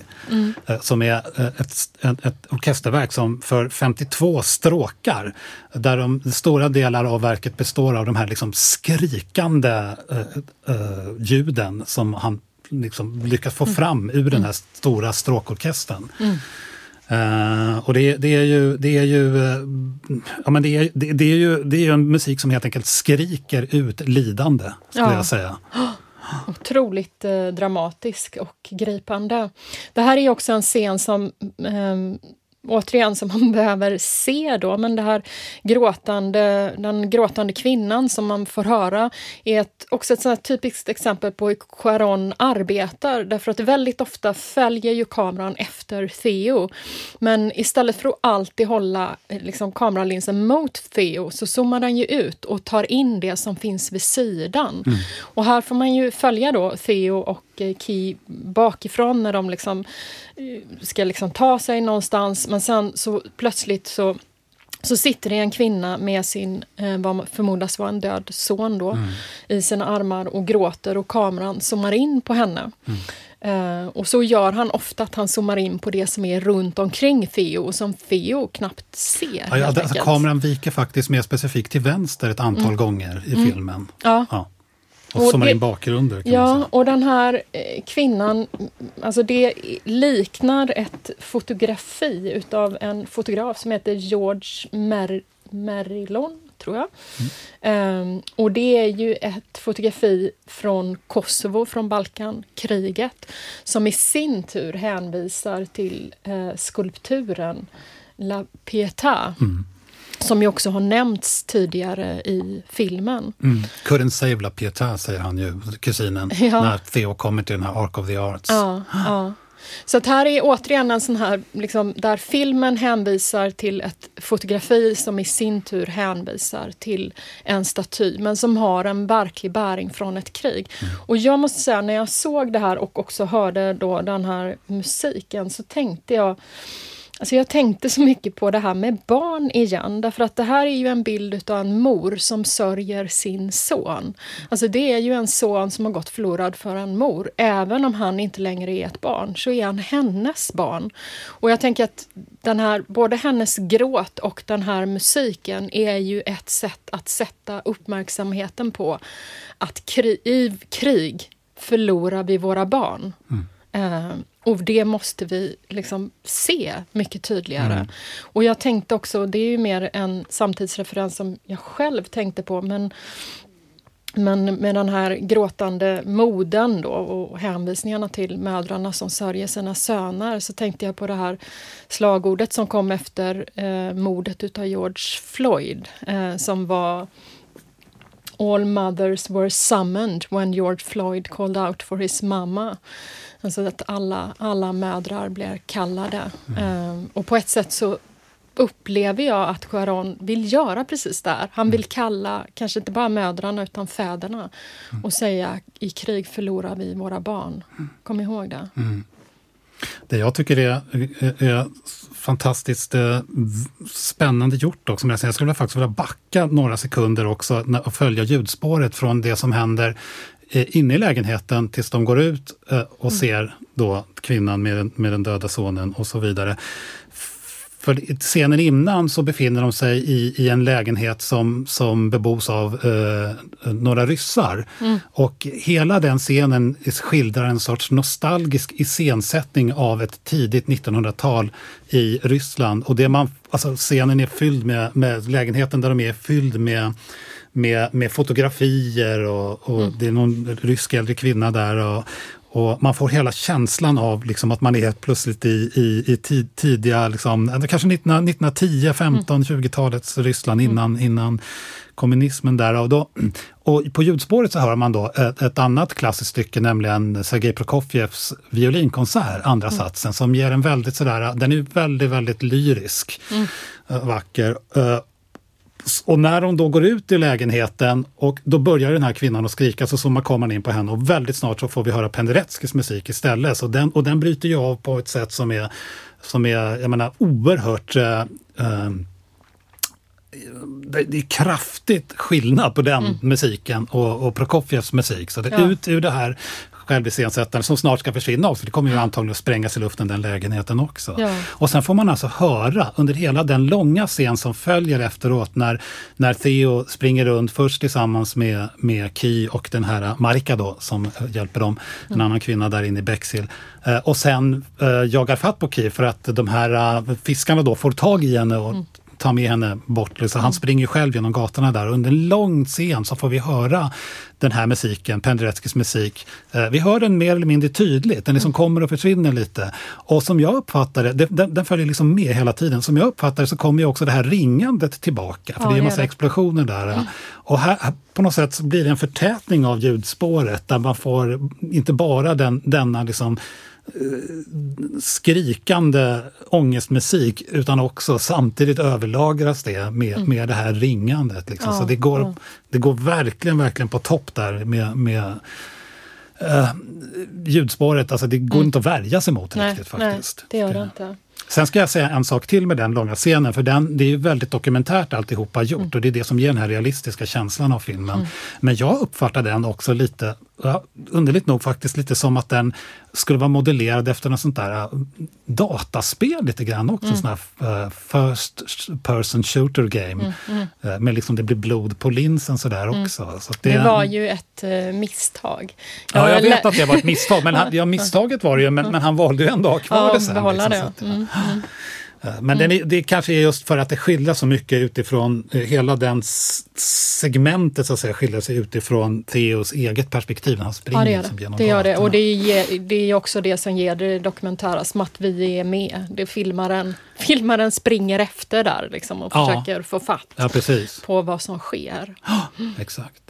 Eh, som är eh, ett, ett, ett orkesterverk som för 52 stråkar. Där de stora delar av verket består av de här liksom skrikande eh, eh, ljuden som han liksom lyckas få fram ur den här stora stråkorkestern. Eh, och det, det är ju, det är ju, eh, ja, men det är, det, det är ju, det är ju en musik som helt enkelt skriker ut lidande, skulle Ja. jag säga. [GASPS] Otroligt eh, dramatisk och gripande. Det här är också en scen som eh, återigen som man [LAUGHS] behöver se då, men det här gråtande, den gråtande kvinnan som man får höra är ett, också ett sånt typiskt exempel på hur Charon arbetar, därför att väldigt ofta följer ju kameran efter Theo. Men istället för att alltid hålla liksom, kameralinsen mot Theo så zoomar den ju ut och tar in det som finns vid sidan. Mm. Och här får man ju följa då Theo och eh, Key bakifrån när de liksom eh, ska liksom ta sig någonstans men sen så plötsligt så så sitter det en kvinna med sin, eh, vad förmodas vara en död son då, mm. i sina armar och gråter och kameran zoomar in på henne. Mm. Uh, och så gör han ofta att han zoomar in på det som är runt omkring Theo och som Theo knappt ser. Ja, ja, alltså, kameran viker faktiskt mer specifikt till vänster ett antal mm. gånger i mm. filmen. Ja. ja. Och, och zoomar in bakgrunder. ja, och den här eh, kvinnan, alltså det liknar ett fotografi utav en fotograf som heter George Mer Merillon, tror jag. Mm. Um, och det är ju ett fotografi från Kosovo, från Balkankriget, som i sin tur hänvisar till uh, skulpturen La Pietà. Mm som ju också har nämnts tidigare i filmen. Mm. Couldn't save La Pietà, säger han ju, kusinen, [LAUGHS] ja. när Theo kommer till den här Ark of the Arts. Ja, ja. Så att här är återigen en sån här, liksom, där filmen hänvisar till ett fotografi som i sin tur hänvisar till en staty, men som har en verklig bäring från ett krig. Mm. Och jag måste säga, när jag såg det här och också hörde då den här musiken, så tänkte jag Alltså jag tänkte så mycket på det här med barn igen, därför att det här är ju en bild av en mor som sörjer sin son. Alltså det är ju en son som har gått förlorad för en mor. Även om han inte längre är ett barn, så är han hennes barn. Och jag tänker att den här, både hennes gråt och den här musiken är ju ett sätt att sätta uppmärksamheten på att kri i krig förlorar vi våra barn. Mm. Uh, och det måste vi liksom se mycket tydligare. Mm. Och jag tänkte också, det är ju mer en samtidsreferens som jag själv tänkte på, men men med den här gråtande moden då och hänvisningarna till mödrarna som sörjer sina söner så tänkte jag på det här slagordet som kom efter eh, mordet utav George Floyd eh, som var All mothers were summoned when George Floyd called out for his mamma. Alltså att alla, alla mödrar blir kallade. Mm. Um, och på ett sätt så upplever jag att Sharon vill göra precis det. Han vill mm. kalla, kanske inte bara mödrarna, utan fäderna mm. och säga i krig förlorar vi våra barn. Mm. Kom ihåg det. Mm. Det jag tycker är, är fantastiskt eh, spännande gjort också. Men jag skulle faktiskt vilja backa några sekunder också och följa ljudspåret från det som händer inne i lägenheten tills de går ut eh, och mm. ser då kvinnan med, med den döda sonen och så vidare. För scenen innan så befinner de sig i, i en lägenhet som, som bebos av eh, några ryssar. Mm. Och hela den scenen skildrar en sorts nostalgisk iscensättning av ett tidigt 1900-tal i Ryssland. Och det man, alltså scenen är fylld med, med lägenheten där de är fylld med med, med fotografier och, och mm. det är någon rysk äldre kvinna där. Och, och man får hela känslan av liksom att man är helt plötsligt i, i, i tid, tidiga, liksom, kanske 19, 1910, 15, mm. 20-talets Ryssland mm. innan, innan kommunismen där. Och, då, och på ljudspåret så hör man då ett, ett annat klassiskt stycke, nämligen Sergej Prokofjevs violinkonsert, andra mm. satsen, som ger en väldigt sådär, den är väldigt, väldigt lyrisk, mm. Eh, vacker. Och när hon då går ut i lägenheten och då börjar den här kvinnan att skrika så zoomar kameran in på henne och väldigt snart så får vi höra Pendereckis musik istället. Så den, och den bryter ju av på ett sätt som är, som är jag menar, oerhört eh, eh, det är kraftigt skillnad på den mm. musiken och, och Prokofjevs musik. Så det, ja. ut ur det här själviscensättaren som snart ska försvinna också. Det kommer ju antagligen att sprängas i luften den lägenheten också. Ja. Och sen får man alltså höra under hela den långa scen som följer efteråt när, när Theo springer runt först tillsammans med, med Ki och den här Marika då som hjälper dem, en mm. annan kvinna där inne i Bexhill. Eh, och sen eh, jagar fatt på Ki för att de här uh, fiskarna då får tag i henne och mm ta med henne bort. Liksom. Han springer ju själv genom gatorna där. Under en lång scen så får vi höra den här musiken, Pendereckis musik. Eh, vi hör den mer eller mindre tydligt, den liksom kommer och försvinner lite. Och som jag uppfattar det, den, den följer liksom med hela tiden. Som jag uppfattar det så kommer ju också det här ringandet tillbaka. För Ja, det är en massa det. explosioner där. Och här, på något sätt blir det en förtätning av ljudspåret där man får inte bara den, denna liksom skrikande ångestmusik utan också samtidigt överlagras det med, med det här ringandet. Liksom. Mm. Ja, så det går, ja. det går verkligen, verkligen på topp där med, med eh, ljudspåret. Alltså det går inte att värja sig mot Nej, riktigt nej, faktiskt. det gör det inte. Sen ska jag säga en sak till med den långa scenen, för den, det är ju väldigt dokumentärt alltihopa gjort Mm. och det är det som ger den här realistiska känslan av filmen. Men jag uppfattar den också lite, underligt nog faktiskt, lite som att den skulle vara modellerad efter något sånt där äh, dataspel lite grann också, Mm. sån här äh, first person shooter game. Äh, Med liksom det blir blod på linsen sådär också. Så Mm. Det var ju ett misstag. Ja, jag vet att det var ett misstag, men han, [LAUGHS] ja, misstaget var det ju, men, men han valde ju ändå att ha kvar Ja, det sen. liksom, det. så att, Mm, mm. Eh, Men den är, det kanske är just för att det skiljer så mycket utifrån, eh, hela den segmentet så att säga skiljer sig utifrån Theos eget perspektiv när han springer Ja, det gör det. genom det, gör det. Och det, ger, det är också det som ger det dokumentära, som att vi är med. Det filmaren, filmaren springer efter där liksom, och Ja. försöker få fatt Ja, på vad som sker. [GASPS] Exakt.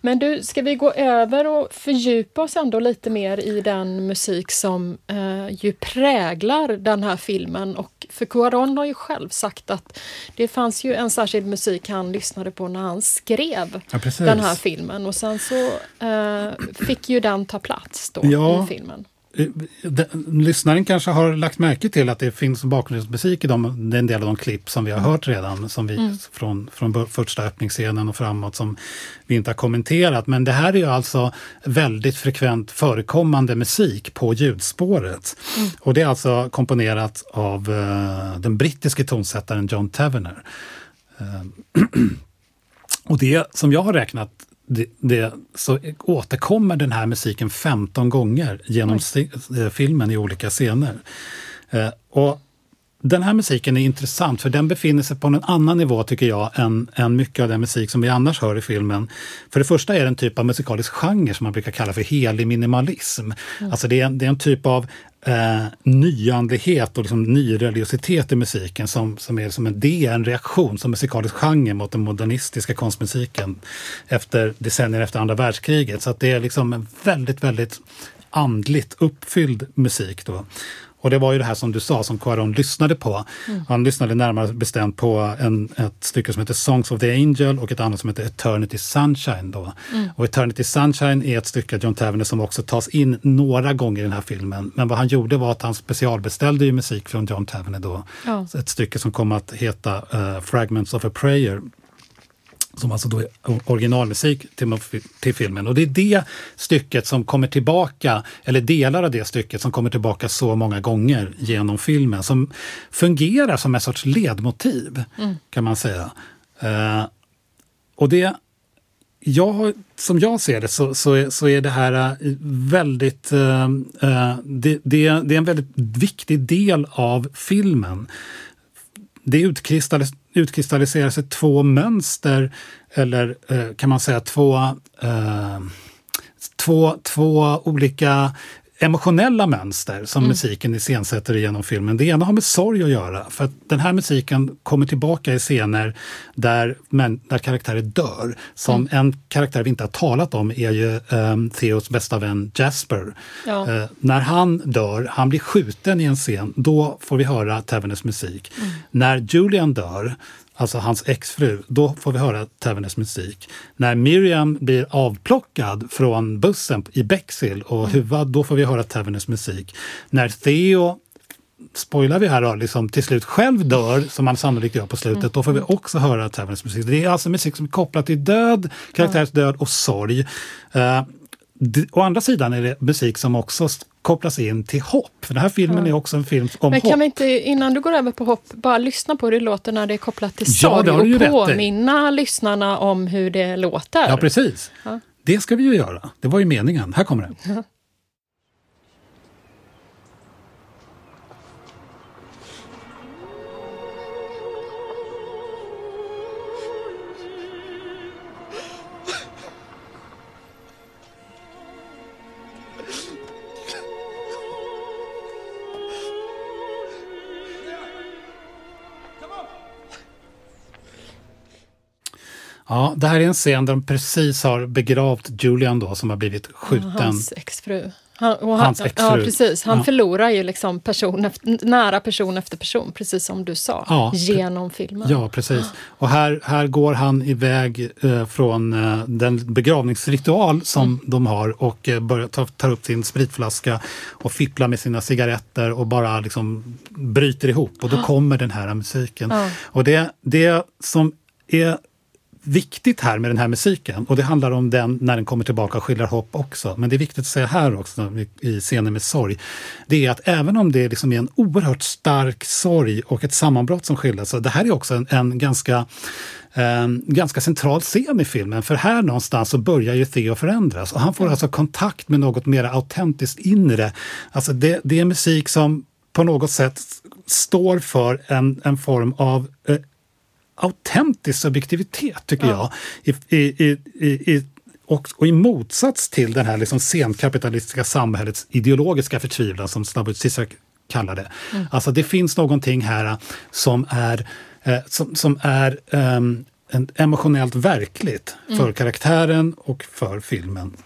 Men du, ska vi gå över och fördjupa oss ändå lite mer i den musik som eh, ju präglar den här filmen. Och för Cuarón har ju själv sagt att det fanns ju en särskild musik han lyssnade på när han skrev Ja, den här filmen. Och sen så eh, fick ju den ta plats då i filmen. Eh, den- Lyssnaren kanske har lagt märke till att det finns bakgrundsmusik i de, det är en del av de klipp som vi har hört redan som vi, från, från bör- första öppningsscenen och framåt som vi inte har kommenterat. Men det här är ju alltså väldigt frekvent förekommande musik på ljudspåret. Och det är alltså komponerat av eh, den brittiske tonsättaren John Tavener. Eh, [CLEARS THROAT] och det som jag har räknat det, det, så återkommer den här musiken 15 gånger genom eh, filmen i olika scener. Eh, och den här musiken är intressant för den befinner sig på en annan nivå tycker jag än, än mycket av den musik som vi annars hör i filmen. För det första är det en typ av musikalisk genre som man brukar kalla för helig minimalism. Alltså det är, en- det är en typ av eh, nyandlighet och liksom nyreligiositet i musiken som, som är som en, det är en reaktion som musikalisk genre mot den modernistiska konstmusiken efter decennier efter andra världskriget. Så att det är liksom en väldigt, väldigt andligt uppfylld musik. Då. Och det var ju det här som du sa som Cuarón lyssnade på. Han lyssnade närmare bestämt på en, ett stycke som heter Songs of the Angel och ett annat som heter Eternity Sunshine. Då. Och Eternity Sunshine är ett stycke av John Tavener som också tas in några gånger i den här filmen. Men vad han gjorde var att han specialbeställde ju musik från John Tavener då. Ja. Ett stycke som kom att heta eh, Fragments of a Prayer som alltså då är originalmusik till, till filmen. Och det är det stycket som kommer tillbaka, eller delar av det stycket som kommer tillbaka så många gånger genom filmen, som fungerar som en sorts ledmotiv, kan man säga. Eh, och det, jag, som jag ser det så, så, är, så är det här eh, väldigt... eh, det, det, det är en väldigt viktig del av filmen det utkristallis utkristalliserar sig två mönster, eller eh, kan man säga två, eh, två, två olika emotionella mönster som musiken iscensätter genom filmen. Det ena har med sorg att göra, för att den här musiken kommer tillbaka i scener där, men, där karaktärer dör. Som en karaktär vi inte har talat om är ju eh, Theos bästa vän Jasper. Ja. Eh, när han dör, han blir skjuten i en scen, då får vi höra Taverners musik. När Julian dör, alltså hans exfru, då får vi höra Taverners musik. När Miriam blir avplockad från bussen i Bexhill och huvad, då får vi höra Taverners musik. När Theo spoilar vi här då, liksom till slut själv dör, som han sannolikt gör på slutet, då får vi också höra Taverners musik. Det är alltså musik som är kopplad till död, karaktärs död och sorg. Uh, å andra sidan är det musik som också kopplas in till hopp. För den här filmen är också en film om Men hopp. kan vi inte, innan du går över på hopp, bara lyssna på hur det låter när det är kopplat till sorg och påminna lyssnarna om hur det låter? Ja, precis. Ja. Det ska vi ju göra. Det var ju meningen. Här kommer det. Ja, det här är en scen där de precis har begravt Julian då som har blivit skjuten. Hans exfru. Han, han, Hans exfru. Ja, precis. Han Ja. förlorar ju liksom person efter, nära person efter person, precis som du sa, Ja, genom filmen. Ja, precis. Och här, här går han iväg eh, från eh, den begravningsritual som Mm. de har och eh, börjar ta, tar upp sin spritflaska och fipplar med sina cigaretter och bara liksom bryter ihop. Och då kommer den här musiken. Och det, det som är viktigt här med den här musiken, och det handlar om den när den kommer tillbaka och skildrar hopp också, men det är viktigt att säga här också i- scenen med sorg, det är att även om det liksom är en oerhört stark sorg och ett sammanbrott som skildras, så det här är också en, en ganska en ganska central scen i filmen, för här någonstans så börjar ju Theo förändras. Och han får alltså kontakt med något mer autentiskt inre. Alltså det, det är musik som på något sätt står för en, en form av eh, autentisk subjektivitet, tycker jag. I, i, i, och, och i motsats till det här liksom senkapitalistiska samhällets ideologiska förtvivlan som Slavoj Zizek kallar det. Alltså det finns någonting här som är, eh, som, som är en, emotionellt verkligt för karaktären och för filmen.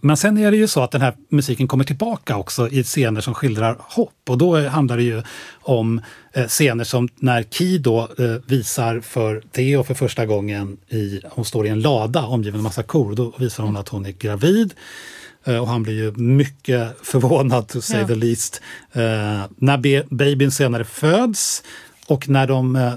Men sen är det ju så att den här musiken kommer tillbaka också i scener som skildrar hopp. Och då handlar det ju om eh, scener som när Ki då eh, visar för Theo för första gången, i, hon står i en lada omgiven av massa kor, då visar hon att hon är gravid. Eh, Och han blir ju mycket [LAUGHS] förvånad, to say Ja. the least. När babyn senare föds och när de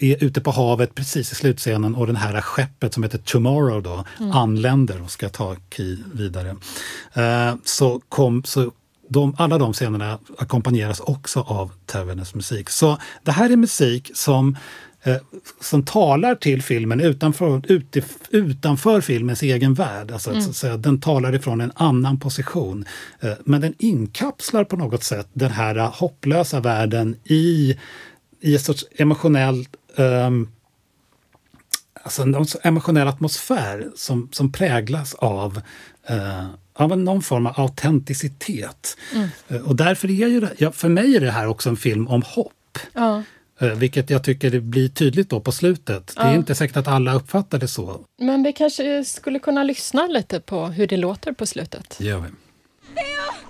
är ute på havet precis i slutscenen och den här skeppet som heter Tomorrow då anländer och ska ta Ki vidare. Eh, så kom, så de, alla de scenerna ackompanjeras också av Tavernes musik. Så det här är musik som eh, som talar till filmen utanför, utif, utanför filmens egen värld. Alltså, så att säga, den talar ifrån en annan position. Eh, men den inkapslar på något sätt den här hopplösa världen i, i en sorts emotionell ehm, alltså en emotionell atmosfär som, som präglas av, eh, av någon form av autenticitet. Eh, och därför är ju det, ja, för mig är det här också en film om hopp. Ja. Eh, Vilket jag tycker det blir tydligt då på slutet. Det är Ja. inte säkert att alla uppfattar det så. Men vi kanske skulle kunna lyssna lite på hur det låter på slutet. Gör vi. Theo!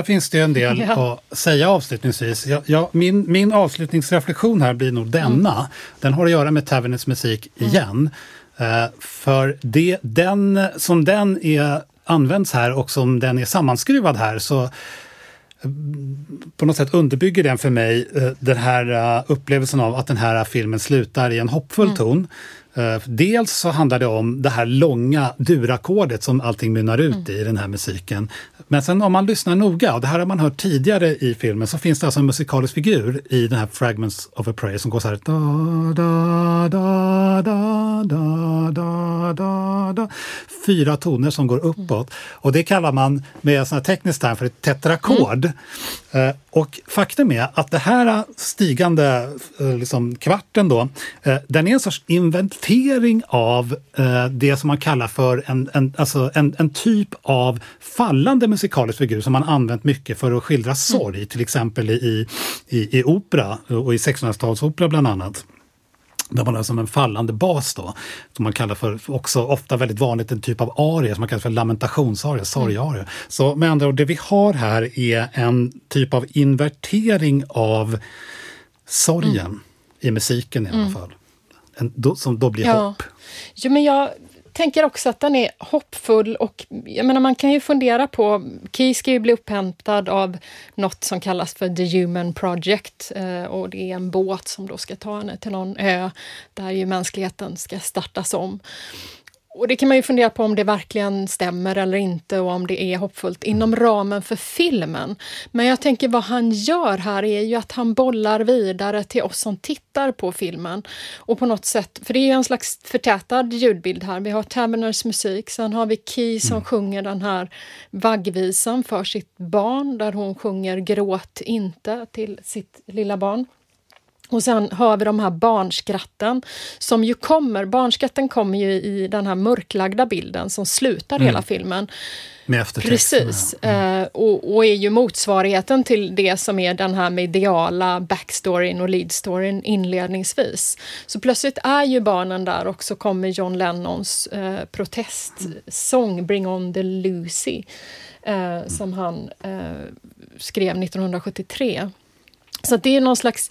Här finns det en del [LAUGHS] Ja. att säga avslutningsvis. Jag, jag, min, min avslutningsreflektion här blir nog denna. Den har att göra med Tavernets musik igen. Eh, för det, den, som den är används här och som den är sammanskruvad här så på något sätt underbygger den för mig eh, den här eh, upplevelsen av att den här filmen slutar i en hoppfull ton. Eh, dels så handlar det om det här långa durackordet som allting mynnar ut i den här musiken. Men sen om man lyssnar noga, och det här har man hört tidigare i filmen, så finns det alltså en musikalisk figur i den här Fragments of a Prayer som går så här. Da, da, da, da, da, da, da, da. Fyra toner som går uppåt. Och det kallar man med sån här teknisk term för ett tetrakord. Eh, och faktum är att det här stigande eh, liksom, kvarten då, eh, den är en sorts inventering av eh, det som man kallar för en, en, alltså en, en typ av fallande musikalisk figur som man använt mycket för att skildra sorg, till exempel i, i, i opera och i 1600-talsopera bland annat. Där man har som en fallande bas då, som man kallar för, också ofta väldigt vanligt, en typ av aria som man kallar för lamentationsarier, sorgarier. Så med andra ord, det vi har här är en typ av invertering av sorgen i musiken i alla fall. En, som då blir Ja. hopp. Jo, men jag tänker också att den är hoppfull och jag menar, man kan ju fundera på... Key ska ju bli upphämtad av något som kallas för The Human Project eh, och det är en båt som då ska ta henne till någon ö där ju mänskligheten ska startas om. Och det kan man ju fundera på om det verkligen stämmer eller inte och om det är hoppfullt inom ramen för filmen. Men jag tänker vad han gör här är ju att han bollar vidare till oss som tittar på filmen. Och på något sätt, för det är ju en slags förtätad ljudbild här. Vi har Taverners musik, sen har vi Key som sjunger den här vaggvisan för sitt barn där hon sjunger Gråt inte till sitt lilla barn. Och sen hör vi de här barnskratten som ju kommer, barnskratten kommer ju i den här mörklagda bilden som slutar hela filmen. Med eftertexterna. Precis, eh, och, och är ju motsvarigheten till det som är den här mediala backstoryn och leadstoryn inledningsvis. Så plötsligt är ju barnen där och så kommer John Lennons eh, protestsång Bring on the Lucy eh, som han eh, skrev 1973. Så det är någon slags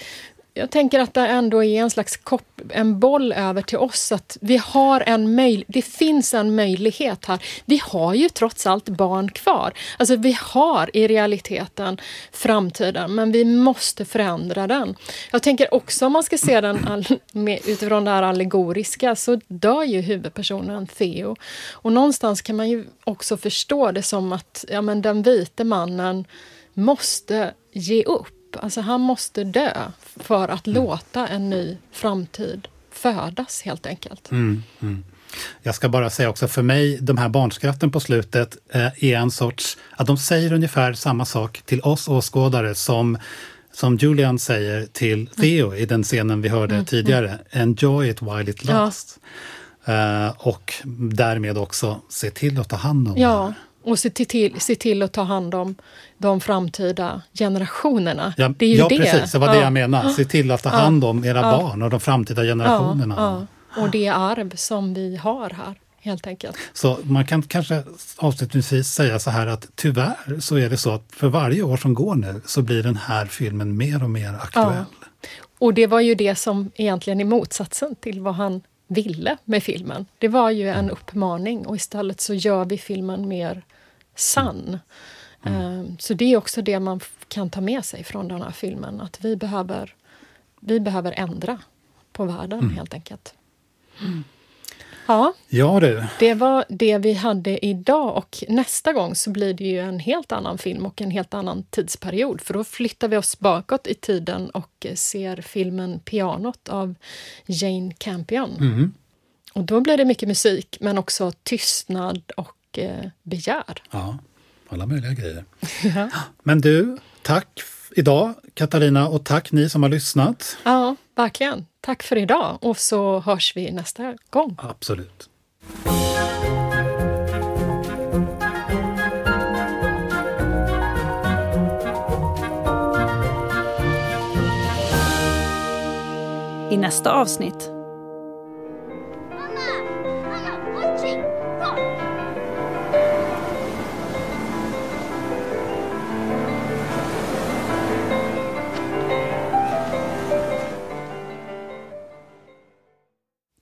jag tänker att det ändå är en slags kopp, en boll över till oss. att vi har en möj, Det finns en möjlighet här. Vi har ju trots allt barn kvar. Alltså vi har i realiteten framtiden, men vi måste förändra den. Jag tänker också om man ska se den all, med, utifrån det här allegoriska så dör ju huvudpersonen Theo. Och någonstans kan man ju också förstå det som att ja, men den vite mannen måste ge upp. Alltså han måste dö för att låta en ny framtid födas helt enkelt. Mm, mm. Jag ska bara säga också, för mig, de här barnskratten på slutet eh, är en sorts... Att de säger ungefär samma sak till oss åskådare som, som Julian säger till Theo i den scenen vi hörde tidigare. Enjoy it while it Ja. lasts. Eh, och därmed också se till att ta hand om det Ja, här. Och se till, se till att ta hand om de framtida generationerna. Ja, det är ju ja det. precis, det var det Ja. jag menade. Se till att ta hand om era Ja. barn och de framtida generationerna. Och det arv som vi har här, helt enkelt. Så man kan kanske avslutningsvis säga så här att tyvärr så är det så att för varje år som går nu så blir den här filmen mer och mer aktuell. Och det var ju det som egentligen är motsatsen till vad han ville med filmen. Det var ju en uppmaning och istället så gör vi filmen mer sann. Eh, Så det är också det man kan ta med sig från den här filmen, att vi behöver, vi behöver ändra på världen helt enkelt. Ja, Ja du, det var det vi hade idag och nästa gång så blir det ju en helt annan film och en helt annan tidsperiod för då flyttar vi oss bakåt i tiden och eh, ser filmen Pianot av Jane Campion. Mm. Och då blir det mycket musik men också tystnad och eh, begär. ja, alla möjliga grejer. [LAUGHS] Ja. Men du, tack idag Katarina och tack ni som har lyssnat. ja, verkligen. Tack för idag och så hörs vi nästa gång. Absolut. I nästa avsnitt